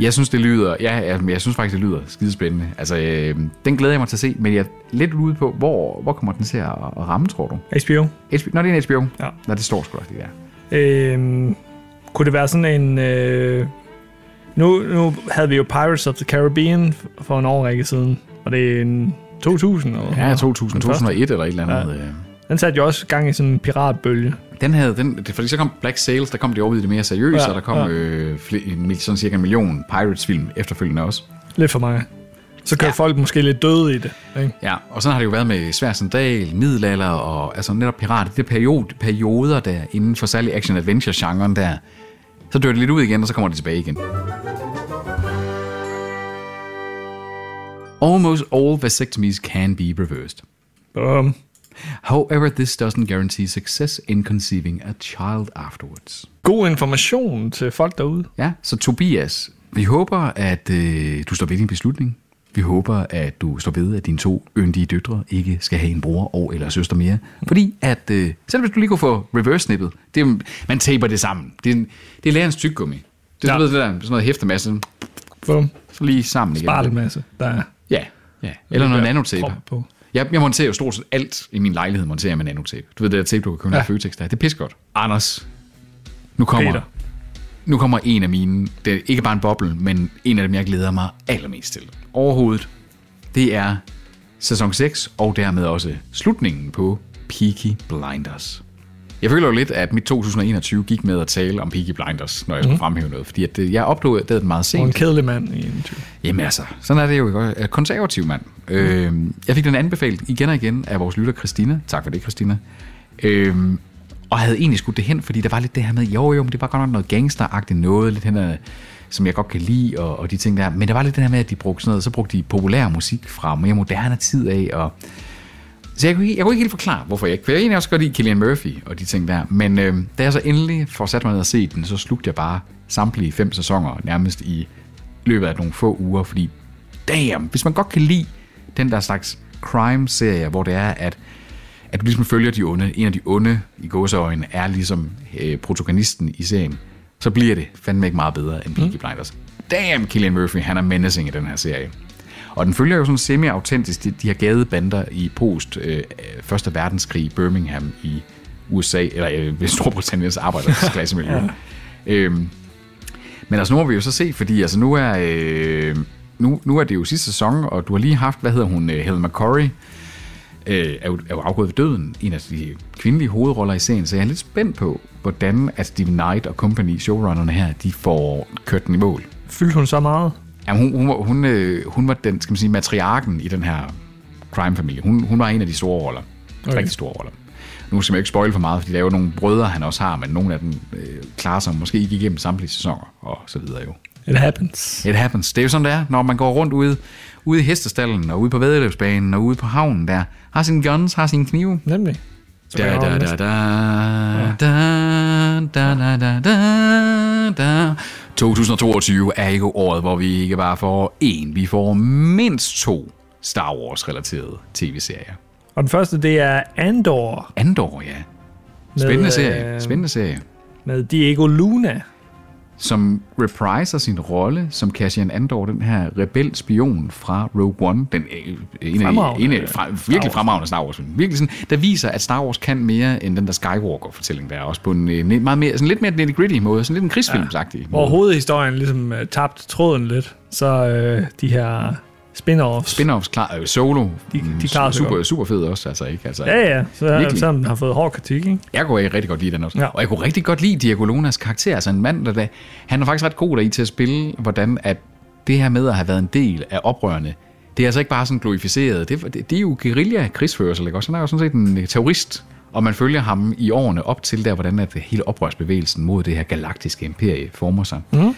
Jeg synes, det lyder, ja, jeg, jeg synes faktisk, det lyder skidespændende. Altså, øh, den glæder jeg mig til at se, men jeg er lidt ude på, hvor, hvor kommer den til at, at ramme, tror du? HBO. HBO? Nå, det er en HBO. Ja. Nå, det står sgu da, det der. Øhm, kunne det være sådan en... Øh, nu, nu havde vi jo Pirates of the Caribbean for en årrække siden. Og det er en 2000? Eller Ja, 2000, Den første. 2001 eller et eller andet. Ja. Ja. Den satte jo også gang i sådan en piratbølge. Den havde, den, det, fordi så kom Black Sails, der kom det over i det mere seriøse, Ja, og der kom ja. øh, sådan cirka en million Pirates-film efterfølgende også. Lidt for mange. Så kan ja. folk måske lidt døde i det. Ikke? Ja, og sådan har det jo været med Svær Sandal, Middelalder og altså netop pirater. De der periode, perioder der inden for særlig action-adventure-genren der, så dør det lidt ud igen, og så kommer det tilbage igen. Almost all vasectomies can be reversed. Bum. However, this doesn't guarantee success in conceiving a child afterwards. God information til folk derude. Ja, så Tobias, vi håber, at øh, du står ved din beslutning. Vi håber, at du står ved, at dine to yndige døtre ikke skal have en bror og eller søster mere. Fordi at, øh, selv hvis du lige kunne få reverse-snippet, det man taper det sammen. Det er, det er lærens tyggegummi. Det er Ja. ja. det der, sådan noget hæftemasse, Bum. så lige sammen igen. Spar masse. Der er Ja, ja. Eller noget nanotape. på. Jeg, jeg monterer jo stort set alt i min lejlighed, monterer med nanotape. Du ved, det der tape, du kan købe Ja. ja. Føtex der. Det er pissegodt. Anders, nu kommer, Peter. nu kommer en af mine, det er ikke bare en boble, men en af dem, jeg glæder mig allermest til. Overhovedet, det er sæson 6, og dermed også slutningen på Peaky Blinders. Jeg føler jo lidt, at mit 2021 gik med at tale om Peaky Blinders, når jeg skulle Mhm. fremhæve noget, fordi at øh, jeg opdagede det meget Og en sent. kedelig mand i en type. Jamen altså, sådan er det jo. ikke? Øh, Konservativ mand. Øh, jeg fik den anbefalet igen og igen af vores lytter Christina. Tak for det, Christina. Øh, og havde egentlig skudt det hen, fordi der var lidt det her med, jo jo, men det var godt nok noget gangsteragtigt noget, lidt hen ad, som jeg godt kan lide, og, og de ting der. Men der var lidt det her med, at de brugte sådan noget, så brugte de populær musik fra mere moderne tid af, og så jeg kunne, ikke, jeg kunne ikke helt forklare, hvorfor jeg ikke. For jeg egentlig også godt lide Killian Murphy og de ting der. Men øh, da jeg så endelig får sat mig ned og se den, så slugte jeg bare samtlige fem sæsoner nærmest i løbet af nogle få uger, fordi damn, hvis man godt kan lide den der slags crime-serie, hvor det er, at, at du ligesom følger de onde, en af de onde i gåseøjne er ligesom øh, protagonisten i serien, så bliver det fandme ikke meget bedre end Peaky mm. Blinders. Damn, Killian Murphy, han er menacing i den her serie. Og den følger jo sådan semi-autentisk de, de her gadebander i post øh, Første Verdenskrig Birmingham i USA, eller øh, Storbritanniens arbejderklassemiljø. ja. øhm, men altså nu har vi jo så set, fordi altså nu er, øh, nu, nu er det jo sidste sæson, og du har lige haft, hvad hedder hun, øh, Helen McCorry, øh, er, jo, er jo afgået ved døden, en af de kvindelige hovedroller i serien, så jeg er lidt spændt på, hvordan at Steve Knight og company, showrunnerne her, de får kørt den i mål. Fyldte hun så meget? Jamen, hun, hun, hun, øh, hun var den, skal man sige, matriarken i den her crime-familie. Hun, hun var en af de store roller. Okay. Rigtig store roller. Nu skal man ikke spoil for meget, fordi der er jo nogle brødre, han også har, men nogle af dem øh, klarer sig måske ikke igennem samtlige sæsoner, og så videre jo. It happens. It happens. Det er jo sådan, det er, når man går rundt ude, ude i hestestallen, og ude på vædeløbsbanen, og ude på havnen der, har sin guns, har sin knive. Nemlig. Da, da, da, da, da, da, da, da, da, da. 2022 er ikke året, hvor vi ikke bare får én, vi får mindst to Star Wars-relaterede tv-serier. Og den første, det er Andor. Andor, ja. Spændende med, serie. øh, Spændende serie. Med Diego Luna. Som repriser sin rolle som Cassian Andor, den her rebel-spion fra Rogue One. Den, øh, en af, Fremragende en af, fra, virkelig fremragende Star Wars. Virkelig sådan, der viser, at Star Wars kan mere end den der Skywalker-fortælling, der er også på en, en meget mere, sådan lidt mere nitty-gritty måde. Sådan lidt en krigsfilmsagtig måde. Hvor hovedhistorien ligesom uh, tabt tråden lidt, så uh, de her spin-offs. Spin-offs, klar, øh, solo, de, de klarer sig super, godt. super fed også, altså ikke? Altså, Ja, ja, så virkelig. den har fået hård kritik, ikke? Jeg kunne rigtig godt lide den også. Ja. Og jeg kunne rigtig godt lide Diego Lunas karakter. Altså en mand, der, der han er faktisk ret god deri til at spille, hvordan at det her med at have været en del af oprørende, det er altså ikke bare sådan glorificeret. Det, det, det er jo guerilla krigsførsel, ikke også? Han er jo sådan set en terrorist, og man følger ham i årene op til der, hvordan at hele oprørsbevægelsen mod det her galaktiske imperie former sig. Mm.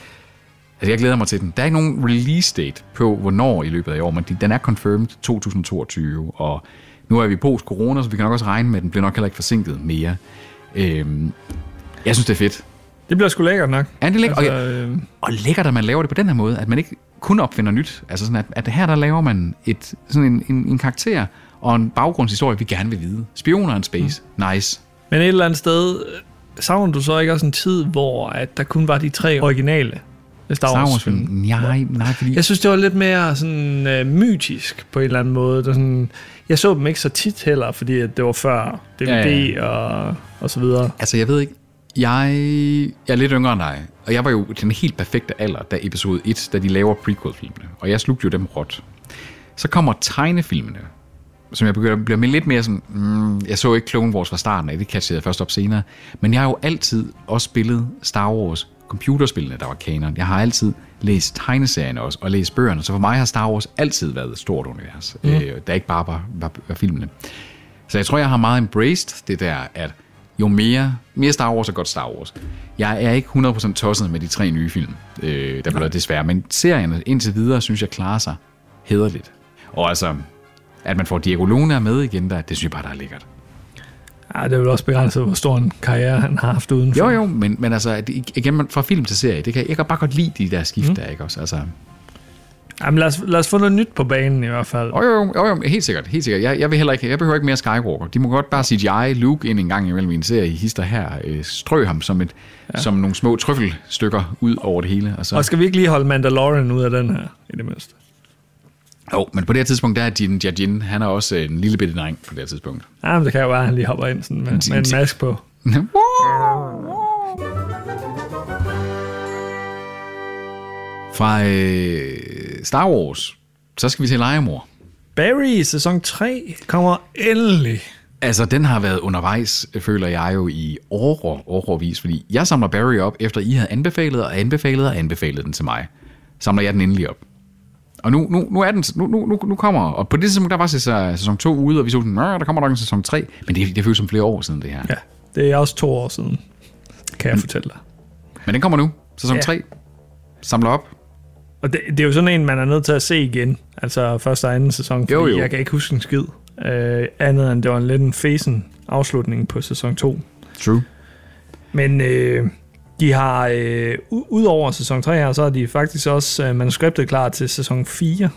Altså, jeg glæder mig til den. Der er ikke nogen release date på, hvornår i løbet af i år, men de- den er confirmed 2022, og nu er vi post-corona, så vi kan nok også regne med, at den bliver nok heller ikke forsinket mere. Øhm, jeg synes, det er fedt. Det bliver sgu lækkert nok. Ja, det er lækkert. Altså, Altså, øh, og, og lækkert, at man laver det på den her måde, at man ikke kun opfinder nyt. Altså sådan, at, at her der laver man et, sådan en, en, en karakter og en baggrundshistorie, vi gerne vil vide. Spioner in space. Mm. Nice. Men et eller andet sted, øh, savner du så ikke også en tid, hvor at der kun var de tre originale Star Star Wars film. Nej, nej, fordi... Jeg synes, det var lidt mere sådan øh, mytisk på en eller anden måde. Der sådan, jeg så dem ikke så tit heller, fordi at det var før DVD Ja, ja. Og, og så videre. Altså, jeg ved ikke. Jeg, jeg er lidt yngre end dig, og jeg var jo den helt perfekte alder, da episode 1, da de laver prequel-filmene, og jeg slugte jo dem råt. Så kommer tegnefilmene, som jeg begynder, bliver lidt mere sådan, mm, jeg så ikke Clone Wars fra starten af, det catchede jeg først op senere, men jeg har jo altid også spillet Star Wars computerspillene, der var kanon. Jeg har altid læst tegneserierne også, og læst bøgerne, så for mig har Star Wars altid været et stort univers, Mm. øh, der ikke bare var, var, var filmene. Så jeg tror, jeg har meget embraced det der, at jo mere, mere Star Wars er godt Star Wars. Jeg er ikke 100% tosset med de tre nye film, øh, der bliver desværre, men serierne indtil videre, synes jeg, klarer sig hederligt. Og altså, at man får Diego Luna med igen, der, det synes jeg bare, der er lækkert. Ja, det er vel også begrænset, hvor stor en karriere han har haft udenfor. Jo, jo, men, men altså, at igen, fra film til serie, det kan, jeg kan bare godt lide de der skift, mm. der, ikke også? Altså, Jamen, lad os, lad os få noget nyt på banen i hvert fald. Jo, jo, jo, jo helt sikkert, helt sikkert. Jeg, jeg, vil heller ikke, jeg behøver ikke mere Skywalker. De må godt bare CGI Luke ind en gang imellem i en serie hister her. Øh, strø ham som, et, ja. som nogle små trøffelstykker ud over det hele. Og så, Og skal vi ikke lige holde Mandalorian ud af den her, i det mindste? Jo, men på det her tidspunkt, der er Din Djarin, han er også en lille bitte dreng på det her tidspunkt. Ja, men det kan jo være, at han lige hopper ind sådan med, med en mask på. Fra øh, Star Wars, så skal vi til Legemor. Barry, sæson 3, kommer endelig. Altså, den har været undervejs, føler jeg jo, i år, årvis, fordi jeg samler Barry op, efter I havde anbefalet og anbefalet og anbefalet den til mig. Samler jeg den endelig op. Og nu, nu, nu er den, nu, nu, nu, kommer, og på det tidspunkt, der var sæson, sæson 2 ude, og vi så sådan, "Nå, der kommer nok en sæson 3, men det, det føles som flere år siden det her. Ja, Det er også to år siden, kan jeg fortælle dig. Men den kommer nu. Sæson Ja. 3. Samler op. Og det, det er jo sådan en, man er nødt til at se igen. Altså første og anden sæson. Fordi Jo, jo. Jeg kan ikke huske en skid. Øh, andet end det var en lidt en fesen afslutning på sæson 2. True. Men øh, de har, øh, u- ud over sæson 3 her, så har de faktisk også øh, manuskriptet klar til sæson 4.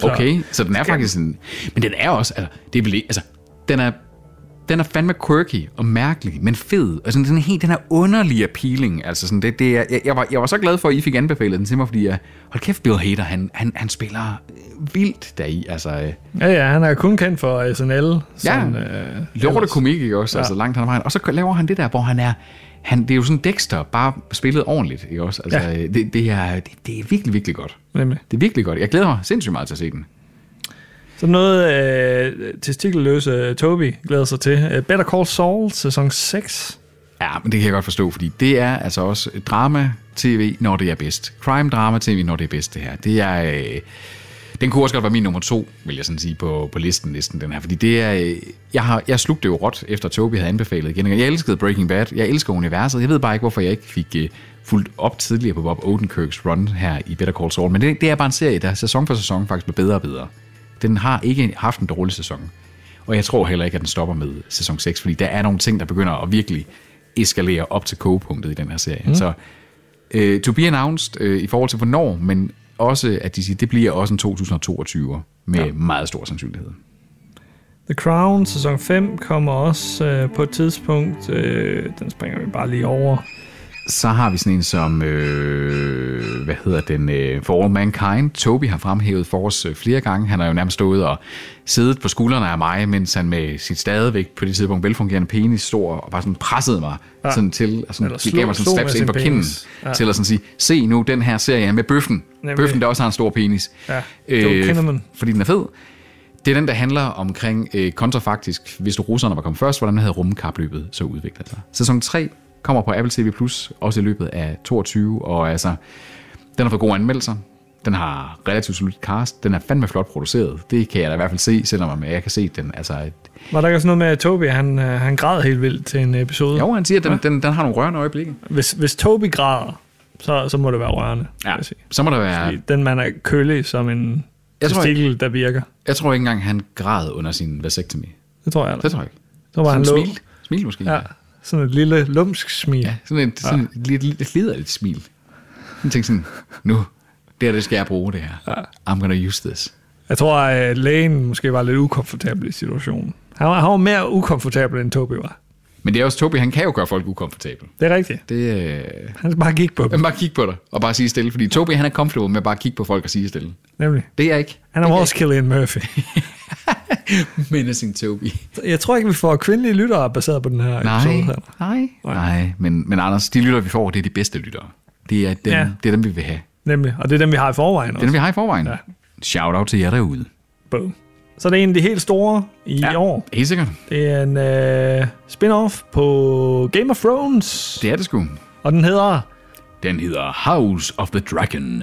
Så- Okay, så den er faktisk en... Men den er også... Altså, det er. Altså, den er... Den er fandme quirky og mærkelig, men fed. Og sådan, den, er helt, den er underlig appealing. Altså sådan, det, det er, jeg, jeg, var, jeg var så glad for, at I fik anbefalet den til mig, fordi jeg, hold kæft, Bill Hader, han, han, han spiller øh, vildt deri. Altså, øh, Ja, ja, han er kun kendt for SNL. Sådan, Ja, øh, lorte komik, ikke også? Ja. Altså langt ad vejen. Og så laver han det der, hvor han er... Han, det er jo sådan Dexter, bare spillet ordentligt, ikke også? Altså, Ja. ja. det, det, er, det, det er virkelig, virkelig godt. Nemlig. Det er virkelig godt. Jeg glæder mig sindssygt meget til at se den. Så noget øh, testikelløse Toby glæder sig til. Øh, Better Call Saul, sæson 6. Ja, men det kan jeg godt forstå, fordi det er altså også drama-tv, når det er bedst. Crime-drama-tv, når det er bedst, det her. Det er... Øh, den kunne også godt være min nummer to, vil jeg sådan sige, på, på listen, listen, den her. Fordi det er... Øh, jeg, har, jeg slugte jo råt, efter Toby havde anbefalet igen. Jeg elskede Breaking Bad. Jeg elsker universet. Jeg ved bare ikke, hvorfor jeg ikke fik øh, fuldt op tidligere på Bob Odenkirks run her i Better Call Saul. Men det, det er bare en serie, der sæson for sæson faktisk bliver bedre og bedre. Den har ikke haft en dårlig sæson. Og jeg tror heller ikke, at den stopper med sæson 6, fordi der er nogle ting, der begynder at virkelig eskalere op til kogepunktet i den her serie. Mm. Så uh, to be announced uh, i forhold til hvornår, men også at de siger, det bliver også en 2022 med ja. meget stor sandsynlighed. The Crown, sæson 5, kommer også øh, på et tidspunkt. Øh, den springer vi bare lige over. Så har vi sådan en som, øh, hvad hedder den, øh, For All Mankind. Toby har fremhævet for os øh, flere gange. Han har jo nærmest stået og siddet på skuldrene af mig, mens han med sit stadigvæk på det tidspunkt velfungerende penis stor og bare sådan pressede mig Ja. sådan til, og sådan, Eller slog- gav mig sådan en slaps ind på kinden. Ja. til at sådan sige, se nu den her serie med bøffen. Nemlig. Bøffen, der også har en stor penis. Ja, Kinnaman. fordi den er fed. Det er den, der handler omkring øh, kontrafaktisk, hvis du russerne var kommet først, hvordan havde rumkapløbet så udviklet sig. Sæson 3 kommer på Apple TV+, Plus, også i løbet af 22, og altså, den har fået gode anmeldelser. Den har relativt solid cast. Den er fandme flot produceret. Det kan jeg da i hvert fald se, selvom jeg kan se den. Altså, Var der ikke også noget med, at Toby han, øh, han græd helt vildt til en episode? jo, han siger, at den, ja. den, den har nogle rørende øjeblikke. Hvis, hvis Toby græder, så, så må det være rørende. Ja, så må der være... Fordi den mand er kølig som en Jeg tror testikel, der virker. Jeg tror ikke engang, han græd under sin vasectomy. Det tror jeg. Det tror jeg ikke. Så var han Sådan lå. smil. Smil måske. Ja, sådan et lille lumsk smil. Ja, sådan et, sådan et, lidt, lidt liderligt smil. Jeg tænkte sådan, nu, det her, det skal jeg bruge det her. I'm gonna use this. Jeg tror, at lægen måske var lidt ukomfortabel i situationen. Han var, han var mere ukomfortabel, end Toby var. Men det er også Tobi, han kan jo gøre folk ukomfortable. Det er rigtigt. Det, øh... Han skal bare kigge på dem. Han bare kigge på dig, og bare sige stille. Fordi Tobi, han er comfortable med bare at kigge på folk og sige stille. Nemlig. Det er jeg ikke. Han er også Killian Murphy. Menacing Tobi. Jeg tror ikke, vi får kvindelige lyttere baseret på den her Nej, episode her. nej, nej. Men, men Anders, de lytter, vi får, det er de bedste lyttere. Det er dem, Ja. det er dem vi vil have. Nemlig. Og det er dem, vi har i forvejen Det er også. dem, vi har i forvejen. Ja. Shout out til jer derude. Boom. Så det er en af de helt store i Ja. år. Helt sikkert. Det er en øh, spin-off på Game of Thrones. Det er det sgu. Og den hedder... Den hedder House of the Dragon.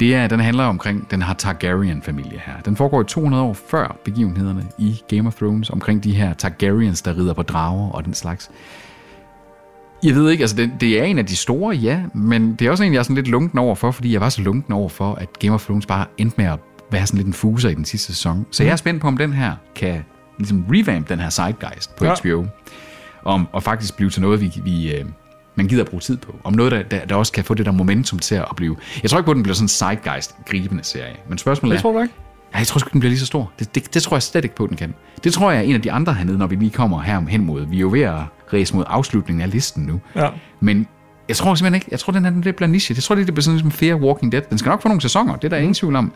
Det er, den handler omkring den her Targaryen-familie her. Den foregår i 200 år før begivenhederne i Game of Thrones, omkring de her Targaryens, der rider på drager og den slags. Jeg ved ikke, altså det, det er en af de store, ja, men det er også en, jeg er sådan lidt lunken over for, fordi jeg var så lunken over for, at Game of Thrones bare endte med at være sådan lidt en fuser i den sidste sæson. Så jeg er spændt på, om den her kan ligesom revamp den her Zeitgeist på Ja. HBO, om, og faktisk blive til noget, vi, vi øh, man gider at bruge tid på. Om noget, der, der, der også kan få det der momentum til at blive... Jeg tror ikke på, at den bliver sådan en Zeitgeist-gribende serie. Men spørgsmålet Det er... tror du ikke? Ja, jeg tror sgu, den bliver lige så stor. Det, det, det tror jeg slet ikke på, at den kan. Det tror jeg er en af de andre hernede, når vi lige kommer her hen mod. Vi er jo ved at ræse mod afslutningen af listen nu. Ja. Men jeg tror simpelthen ikke, jeg tror, den er lidt bliver niche. Jeg tror, det, det bliver sådan ligesom Fear Walking Dead. Den skal nok få nogle sæsoner, det er der mm. ingen tvivl om. Men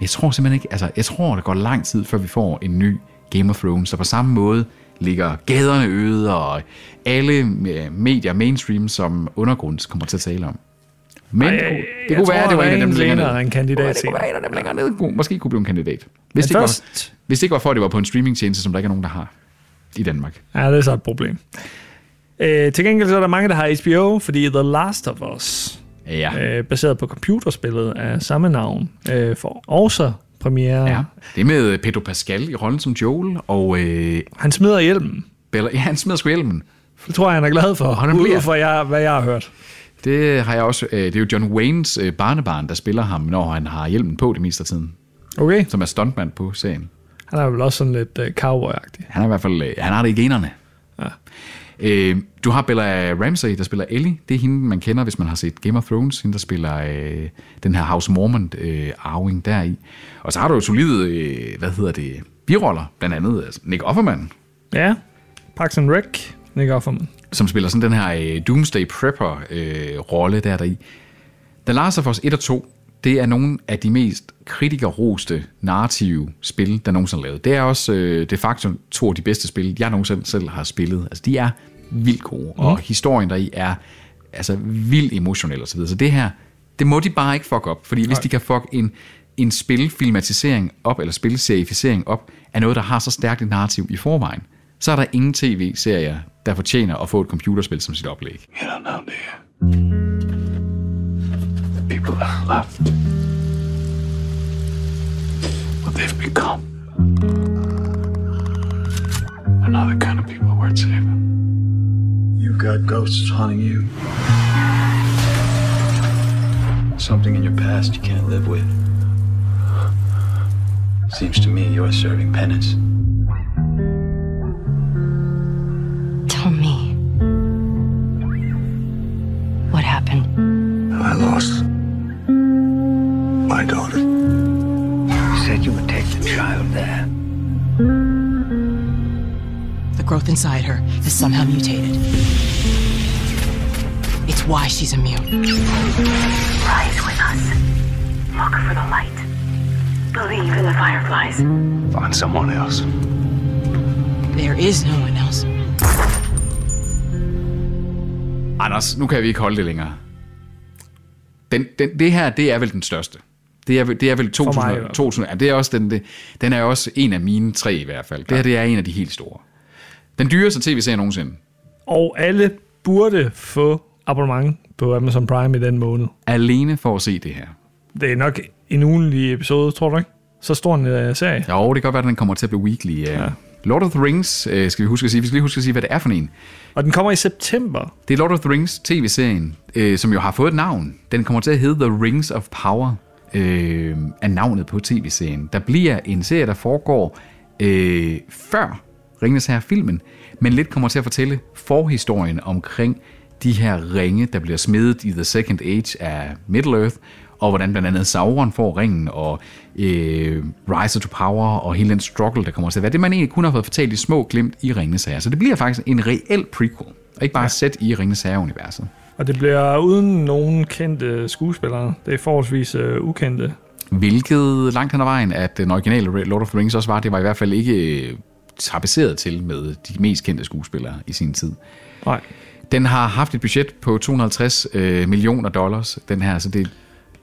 jeg tror simpelthen ikke, altså jeg tror, der går lang tid, før vi får en ny Game of Thrones, der på samme måde ligger gaderne øde, og alle øh, medier mainstream, som undergrunds kommer til at tale om. Men Ej, det, kunne- jeg det kunne tror, være, det var en af dem, der længere ned. en kandidat Det kunne være en af dem længere ned. Måske kunne blive en kandidat. Hvis, det ikke først- var, hvis det ikke var for, at det var på en streamingtjeneste, som der ikke er nogen, der har i Danmark. Ja, det er så et problem. Øh, til gengæld så er der mange, der har HBO, fordi The Last of Us, Ja. øh, baseret på computerspillet af samme navn, øh, får også premiere. Ja, det er med Pedro Pascal i rollen som Joel, og... Øh, Han smider hjelmen. Bella, ja, han smider sgu hjelmen. Det tror jeg, han er glad for, han ud bliver. fra jeg, hvad jeg har hørt. Det har jeg også. Øh, det er jo John Waynes øh, barnebarn, der spiller ham, når han har hjelmen på det meste af tiden. Okay. Som er stuntmand på serien. Han er vel også sådan lidt uh, cowboy-agtig. Han er i hvert fald, øh, han har det i generne. Ja. Øh, du har Bella Ramsey, der spiller Ellie. Det er hende, man kender, hvis man har set Game of Thrones. Hende, der spiller øh, den her House Mormon øh, deri. Og så har du jo solide, øh, hvad hedder det, biroller. Blandt andet altså Nick Offerman, Ja, Parks and Rec, Nick Offerman. som spiller sådan den her øh, Doomsday Prepper-rolle der deri. The Last of Us 1 og 2, det er nogle af de mest kritikerroste narrative spil, der nogensinde er lavet. Det er også øh, de facto to af de bedste spil, jeg nogensinde selv har spillet. Altså, de er vildt gode, mm. og historien deri er altså vildt emotionel og så videre. Så det her, det må de bare ikke fuck op, fordi hvis Nej. de kan fuck en, en spilfilmatisering op, eller spilserificering op, af noget, der har så stærkt et narrativ i forvejen, så er der ingen tv-serier, der fortjener at få et computerspil som sit oplæg. You? The people that are left. What they've become. They're not the kind of people worth saving. You've got ghosts haunting you. Something in your past you can't live with. Seems to me you're serving penance. Tell me. What happened? I lost my daughter. You said you would take the child there. The growth inside her has somehow mutated. It's why she's immune. Rise with us. Look for the light. Believe in the fireflies. Find someone else. There is no one else. Anders, nu kan vi ikke holde det længere. Den, den, det her, det er vel den største. Det er, det er vel mig i 2000, hvert fald. 2000 ja, det er også den, det, den er også en af mine tre i hvert fald. Det her, det er en af de helt store. Den dyreste tv-serie nogensinde. Og alle burde få abonnement på Amazon Prime i den måned. Alene for at se det her. Det er nok en ugenlig episode, tror du ikke? Så stor en uh, serie. Jo, det kan godt være, at den kommer til at blive weekly. Ja. Lord of the Rings, øh, skal vi huske at sige. Vi skal lige huske at sige, hvad det er for en. Og den kommer i september. Det er Lord of the Rings tv-serien, øh, som jo har fået et navn. Den kommer til at hedde The Rings of Power, øh, er navnet på tv-serien. Der bliver en serie, der foregår øh, før Ringenes Herre-filmen, men lidt kommer til at fortælle forhistorien omkring de her ringe, der bliver smedet i The Second Age af Middle-earth, og hvordan blandt andet Sauron får ringen, og øh, Rise to Power, og hele den struggle, der kommer til at være. Det man egentlig kun har fået fortalt i små glimt i Ringenes Herre. Så det bliver faktisk en reel prequel, og ikke bare ja. sæt i Ringenes Herre-universet. Og det bliver uden nogen kendte skuespillere. Det er forholdsvis uh, ukendte. Hvilket langt hen ad vejen, at den originale Lord of the Rings også var, det var i hvert fald ikke øh, tapetseret til med de mest kendte skuespillere i sin tid. Nej. Den har haft et budget på 250 øh, millioner dollars, den her, så det,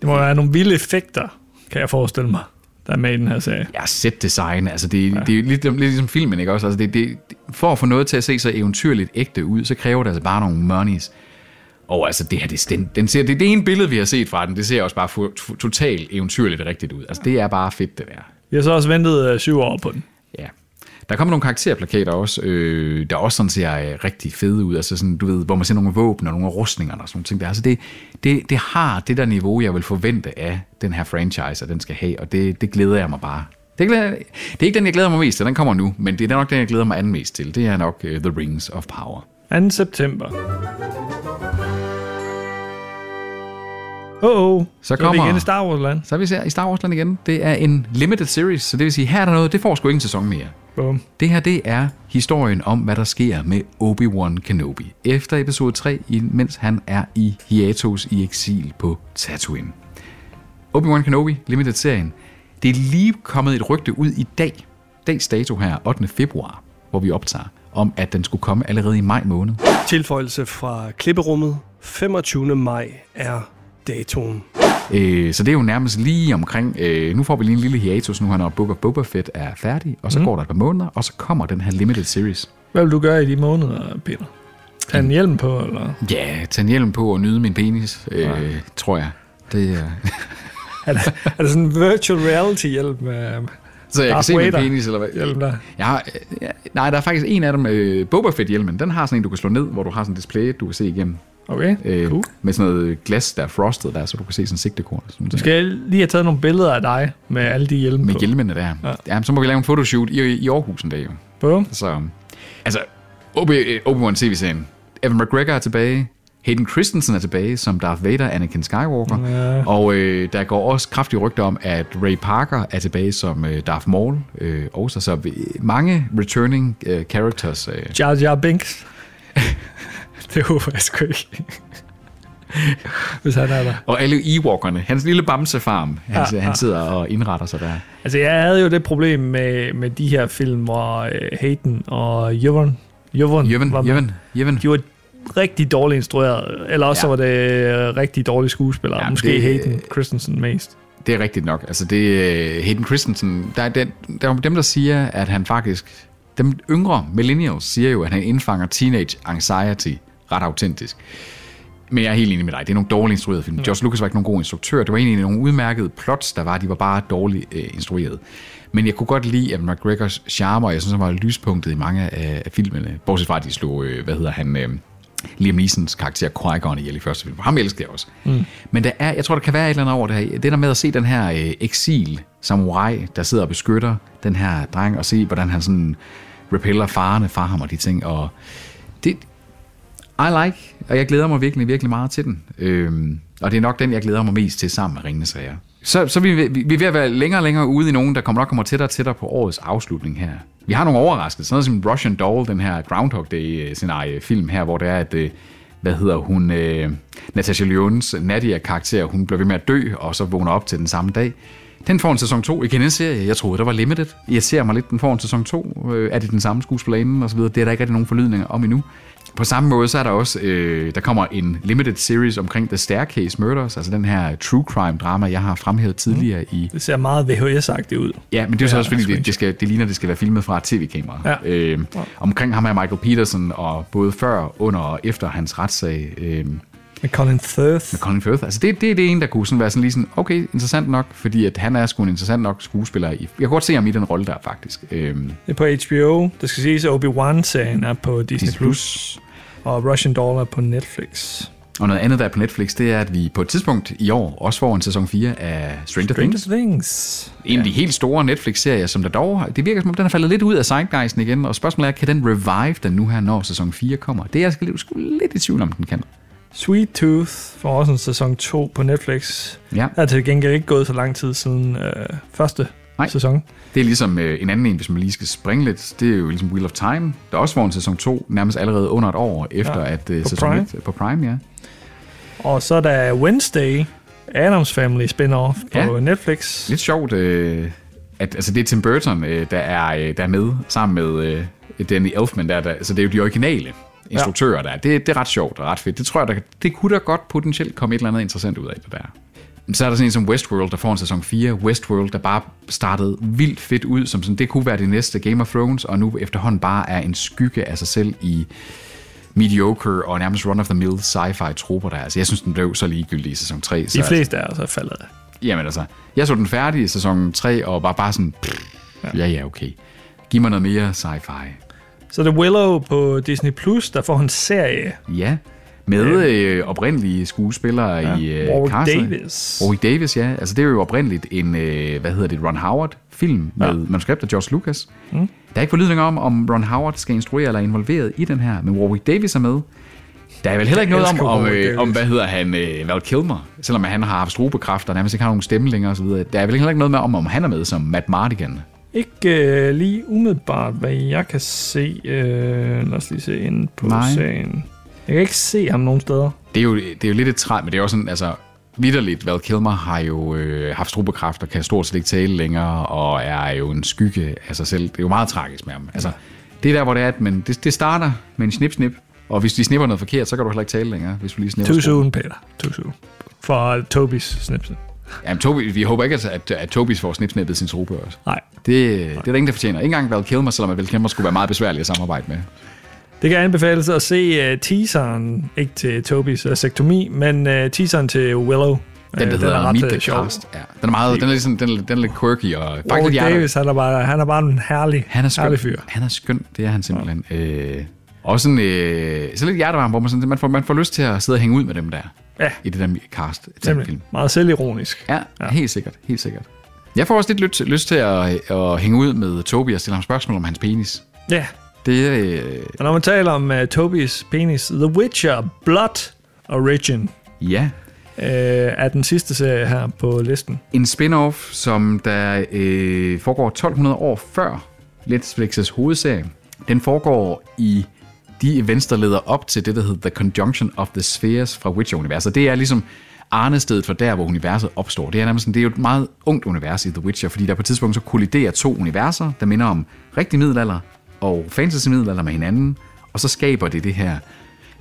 Det må være nogle vilde effekter, kan jeg forestille mig, der er med i den her serie. ja, set design, altså det, ja. det er lidt, lidt ligesom filmen, ikke også? Altså det, det, for at få noget til at se så eventyrligt ægte ud, så kræver det altså bare nogle monies. Og altså det her, det, den, den ser, det, det ene billede, vi har set fra den, det ser også bare fu- totalt eventyrligt rigtigt ud. Altså det er bare fedt, det der. Vi har så også ventet uh, syv år på den. Ja. Der kommer nogle karakterplakater også, øh, der også sådan ser øh, rigtig fede ud, altså sådan, du ved, hvor man ser nogle våben og nogle af rustningerne og sådan ting der. Altså det, det, det har det der niveau, jeg vil forvente af den her franchise, at den skal have, og det, det glæder jeg mig bare. Det, glæder, det er ikke den, jeg glæder mig mest til, den kommer nu, men det er nok den, jeg glæder mig anden mest til. Det er nok uh, The Rings of Power. 2. september. Oh, oh. Så er kommer... vi igen i Star Wars land. Så er vi ser i Star Wars land igen. Det er en limited series, så det vil sige, her er der noget, det får sgu ingen sæson mere. Boom. Det her, det er historien om, hvad der sker med Obi-Wan Kenobi. Efter episode 3, mens han er i hiatus i eksil på Tatooine. Obi-Wan Kenobi, Limited-serien. Det er lige kommet et rygte ud i dag, dags dato her, 8. februar, hvor vi optager, om at den skulle komme allerede i maj måned. Tilføjelse fra klipperummet. 25. maj er datoen. Øh, så det er jo nærmest lige omkring, øh, nu får vi lige en lille hiatus nu, her, når Book of Boba Fett er færdig, og så Mm. mm. går der et par måneder, og så kommer den her limited series. Hvad vil du gøre i de måneder, Peter? Tag en hjelm på, eller? Ja, tage en hjelm på og nyde min penis, øh, tror jeg. Det er... Er det, er det sådan en virtual reality hjælp med Så jeg kan se min penis, eller hvad? Hjelm der. Jeg har, ja, nej, der er faktisk en af dem, øh, Boba Fett-hjelmen. Den har sådan en, du kan slå ned, hvor du har sådan en display, du kan se igennem. Okay, øh, cool. Med sådan noget glas, der er frosted der, så du kan se sådan og Sådan Du skal lige have taget nogle billeder af dig med alle de hjelme med på. hjelmene der. Ja. ja. så må vi lave en fotoshoot i, i Aarhus en dag jo. Bum. Så, altså, Obi- Obi-Wan TV-serien. Evan McGregor er tilbage. Hayden Christensen er tilbage som Darth Vader, Anakin Skywalker. Ja. Og øh, der går også kraftige rygter om, at Ray Parker er tilbage som øh, Darth Maul. Øh, også så øh, mange returning øh, characters. Øh. Jar Jar Binks. det håber jeg sgu ikke. Hvis han er der. Og alle Ewokerne. Hans lille bamsefarm. Han, Ja, ja, ja. han sidder og indretter sig der. Altså, jeg havde jo det problem med, med de her film, hvor uh, Hayden og Jørgen, Jørgen, Jørgen, var. Jørgen, Jørgen. de var rigtig dårligt instrueret, eller også Ja. var det øh, rigtig dårlige skuespillere. Ja, Måske det- det, Hayden Christensen mest. Det er rigtigt nok. Altså det øh, Hayden Christensen, der er, den, der er dem, der siger, at han faktisk... Dem yngre millennials siger jo, at han indfanger teenage anxiety ret autentisk. Men jeg er helt enig med dig. Det er nogle dårligt instruerede film. George Lucas var ikke nogen god instruktør. Det var egentlig nogle udmærkede plots, der var. De var bare dårligt øh, instrueret. Men jeg kunne godt lide at McGregors charme, og jeg synes, han var lyspunktet i mange af, af filmene. Bortset fra, at de slog, øh, hvad hedder han, øh, Liam Neesons karakter Qui-Gon ihjel i første film. Ham elsker jeg også. Mm. Men der er, jeg tror, der kan være et eller andet over det her. Det der med at se den her øh, eksil samurai, der sidder og beskytter den her dreng, og se, hvordan han sådan repeller farerne fra ham og de ting. Og det, i like, og jeg glæder mig virkelig, virkelig meget til den. Øhm, og det er nok den, jeg glæder mig mest til sammen med Ringenes Herre. Så, så vi, vi, vi er ved at være længere og længere ude i nogen, der kommer nok kommer tættere og tættere på årets afslutning her. Vi har nogle overraskelser, sådan noget som Russian Doll, den her Groundhog Day-scenarie øh, film her, hvor det er, at øh, hvad hedder hun, øh, Natasha Lyons Nadia-karakter, hun bliver ved med at dø, og så vågner op til den samme dag. Den får en sæson 2. Igen en serie, jeg troede, der var limited. Jeg ser mig lidt, den får en sæson 2. Øh, er det den samme skuespillerinde og så videre? Det er der ikke rigtig nogen forlydninger om endnu. På samme måde, så er der også, øh, der kommer en limited series omkring The Staircase Murders, altså den her true crime drama, jeg har fremhævet tidligere mm. i... Det ser meget VHS-agtigt ud. Ja, men det er jo så også fordi, det, det, skal, det ligner, det skal være filmet fra tv-kamera. Ja. Øh, omkring ham er Michael Peterson, og både før, under og efter hans retssag, øh, Med Colin Firth. med Colin Firth. Altså det, det er det ene, der kunne sådan være sådan lige sådan, okay, interessant nok, fordi at han er sgu en interessant nok skuespiller. I, jeg kan godt se ham i den rolle der, faktisk. Øhm, Det er på HBO. Det skal siges, at Obi-Wan-serien er på Disney+. Disney+. Plus. Og Russian Doll er på Netflix. og noget andet, der er på Netflix, det er, at vi på et tidspunkt i år også får en sæson 4 af Stranger, Things. Stranger Things. En af de helt store Netflix-serier, som der dog det virker som om, den er faldet lidt ud af zeitgeisten igen, og spørgsmålet er, kan den revive den nu her, når sæson 4 kommer? Det er jeg sgu lidt i tvivl om, den kan. Sweet Tooth får også en sæson 2 på Netflix. Ja. Der er til gengæld ikke gået så lang tid siden øh, første Nej. sæson. Det er ligesom øh, en anden en, hvis man lige skal springe lidt. Det er jo ligesom Wheel of Time, der også får en sæson 2, nærmest allerede under et år efter, Ja, at øh, på sæson Prime. 1 på Prime, ja. Og så er der Wednesday, Adams Family spin-off på Ja. Netflix. Lidt sjovt, øh, at altså, det er Tim Burton, øh, der, er, øh, der er med sammen med øh, Danny Elfman. Der, der, så det er jo de originale instruktører, der er. Det, det er ret sjovt og ret fedt. Det tror jeg, der, det kunne da godt potentielt komme et eller andet interessant ud af det der. Så er der sådan en som Westworld, der får en sæson 4. Westworld, der bare startede vildt fedt ud, som sådan, det kunne være det næste Game of Thrones, og nu efterhånden bare er en skygge af sig selv i mediocre og nærmest run-of-the-mill sci-fi troper der. Altså, jeg synes, den blev så ligegyldig i sæson 3. De fleste er altså faldet af. Jamen altså, jeg så den færdig i sæson 3, og var bare sådan, pff, ja ja, okay. Giv mig noget mere sci-fi. Så er det Willow på Disney+, Plus, der får en serie. Ja, med øh, oprindelige skuespillere Ja, i øh, Warwick castet. Davis. Warwick Davis, ja. Altså det er jo oprindeligt en, øh, hvad hedder det, Ron Howard-film med Ja. manuskript af George Lucas. Mm. Der er ikke forlydninger om, om Ron Howard skal instruere eller er involveret i den her, men Warwick Davis er med. Der er vel heller ikke noget om, om, øh, om, hvad hedder han, øh, Val Kilmer, selvom han har haft strobekræfter og nærmest ikke har nogen stemme længere osv. Der er vel heller ikke noget med om, om han er med som Matt Mardigan. Ikke øh, lige umiddelbart, hvad jeg kan se. Øh, lad os lige se ind på Nej. sagen. Jeg kan ikke se ham nogen steder. Det er jo, det er jo lidt et træt, men det er jo sådan, altså, vidderligt, Val Kilmer har jo øh, haft strobekræft og kan stort set ikke tale længere, og er jo en skygge af sig selv. Det er jo meget tragisk med ham. Altså, det er der, hvor det er, at men det, det starter med en snip-snip, og hvis de snipper noget forkert, så kan du heller ikke tale længere, hvis du lige snipper Too soon, Peter. Too soon. For Tobis snipse. Jamen, Tobi, vi håber ikke, at, at, at Tobis får snipsnippet sin strobe også. Nej. Det, det er der ingen, der fortjener. Ikke engang Val Kilmer, selvom at Val Kilmer skulle være meget besværlig at samarbejde med. Det kan anbefales at se uh, teaseren, ikke til Tobis uh, sektomi, men uh, teaseren til Willow Den, der Øh, den hedder er ret, Meet the øh, sjov. Cast. Ja. Den er meget, den er, ligesom, den er, den er lidt quirky og faktisk Warwick Davis, han er, bare, han er bare en herlig, Han er skøn. herlig fyr. Han er skøn, det er han simpelthen. Ja. Øh, også sådan, øh, så lidt hjertevarm, hvor man, sådan, man, får, man får lyst til at sidde og hænge ud med dem der. Ja. I det der cast film. Meget selvironisk. Ja, ja, helt sikkert, helt sikkert. Jeg får også lidt lyst, lyst til at, at hænge ud med Toby og stille ham spørgsmål om hans penis. Ja. Det. Øh, Og når man taler om uh, Tobis penis, The Witcher Blood Origin ja, uh, er den sidste serie her på listen. en spin-off, som der øh, foregår 1200 år før Netflix's hovedserie. Den foregår i de events, der leder op til det, der hedder The Conjunction of the Spheres fra Witcher-universet. Det er ligesom arnestedet for der, hvor universet opstår. Det er, nærmest sådan, det er jo et meget ungt univers i The Witcher, fordi der på et tidspunkt så kolliderer to universer, der minder om rigtig middelalder og fantasy-middelalder med hinanden, og så skaber det det her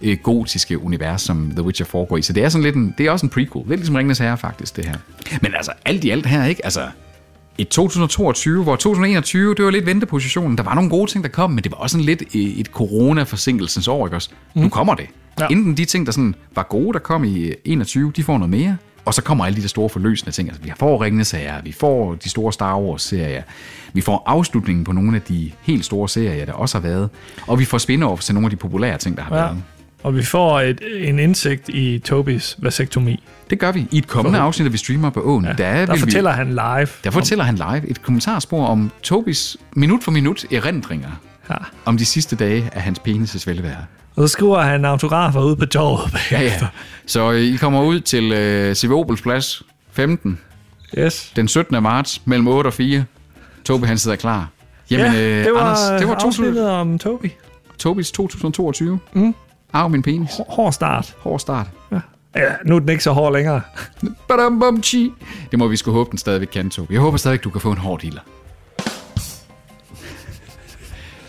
øh, gotiske univers, som The Witcher foregår i. Så det er sådan lidt en, det er også en prequel. Det er ligesom Ringenes Herre faktisk, det her. Men altså, alt i alt her, ikke? Altså, et 2022, hvor 2021, det var lidt ventepositionen. Der var nogle gode ting, der kom, men det var også sådan lidt et corona-forsinkelsens år, ikke også? Mm. Nu kommer det. Ja. Enten de ting, der sådan var gode, der kom i 21, de får noget mere, og så kommer alle de der store forløsende ting. Altså, vi får Ringenes Herre, vi får de store Star Wars-serier, vi får afslutningen på nogle af de helt store serier, der også har været, og vi får spin-offs til nogle af de populære ting, der har Ja. været. Og vi får et, en indsigt i Tobis vasektomi. Det gør vi i et kommende Forhåbentlig. afsnit, at vi streamer på åen. Ja, der, der fortæller vi, han live. Der fortæller han live et kommentarspor om Tobis minut for minut erindringer Ja. om de sidste dage af hans penis' velvære. Og så skriver han autografer ud på torvet Ja, bagefter. ja. Så øh, I kommer ud til øh, CV Opels plads 15 Yes. den 17. marts mellem 8 og 4. Tobi han sidder klar. Jamen, ja, øh, det var, Anders, det var afsnittet om Tobi. Tobis 2022. Mm. Arv min penis. Hård start. Hård start. Ja. ja, nu er den ikke så hård længere. Badam, bam, chi. Det må vi sgu håbe, den stadigvæk kan, Tobi. Jeg håber stadigvæk, du kan få en hård dealer.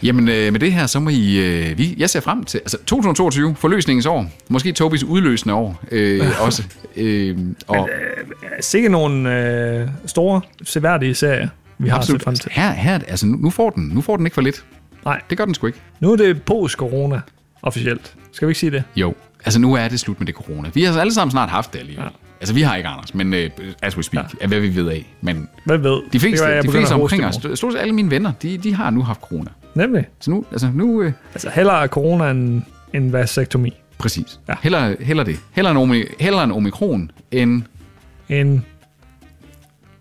Jamen, øh, med det her, så må I... Øh, vi, jeg ser frem til... Altså, 2022, forløsningens år. Måske Tobis udløsende år øh, også. Øh, og Sikke nogle øh, store, seværdige serier, vi har set frem til. Her, her, altså, nu, nu, får den, nu får den ikke for lidt. Nej. Det gør den sgu ikke. Nu er det post-corona, officielt. Skal vi ikke sige det? Jo. Altså, nu er det slut med det corona. Vi har altså alle sammen snart haft det alligevel. Ja. Altså, vi har ikke, Anders, men uh, as we speak, ja. er hvad vi ved af. Men Hvad ved? de fleste, Det jeg de fleste omkring os, stort set alle mine venner, de, de har nu haft corona. Nemlig. Så nu, altså nu... Øh, Altså hellere corona end, end vasektomi. præcis. Ja. Heller, heller det. Heller en, omi, heller en omikron end En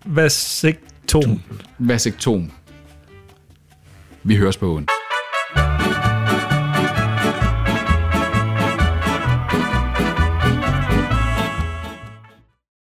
vasektom. vasektom. Vi høres på åen.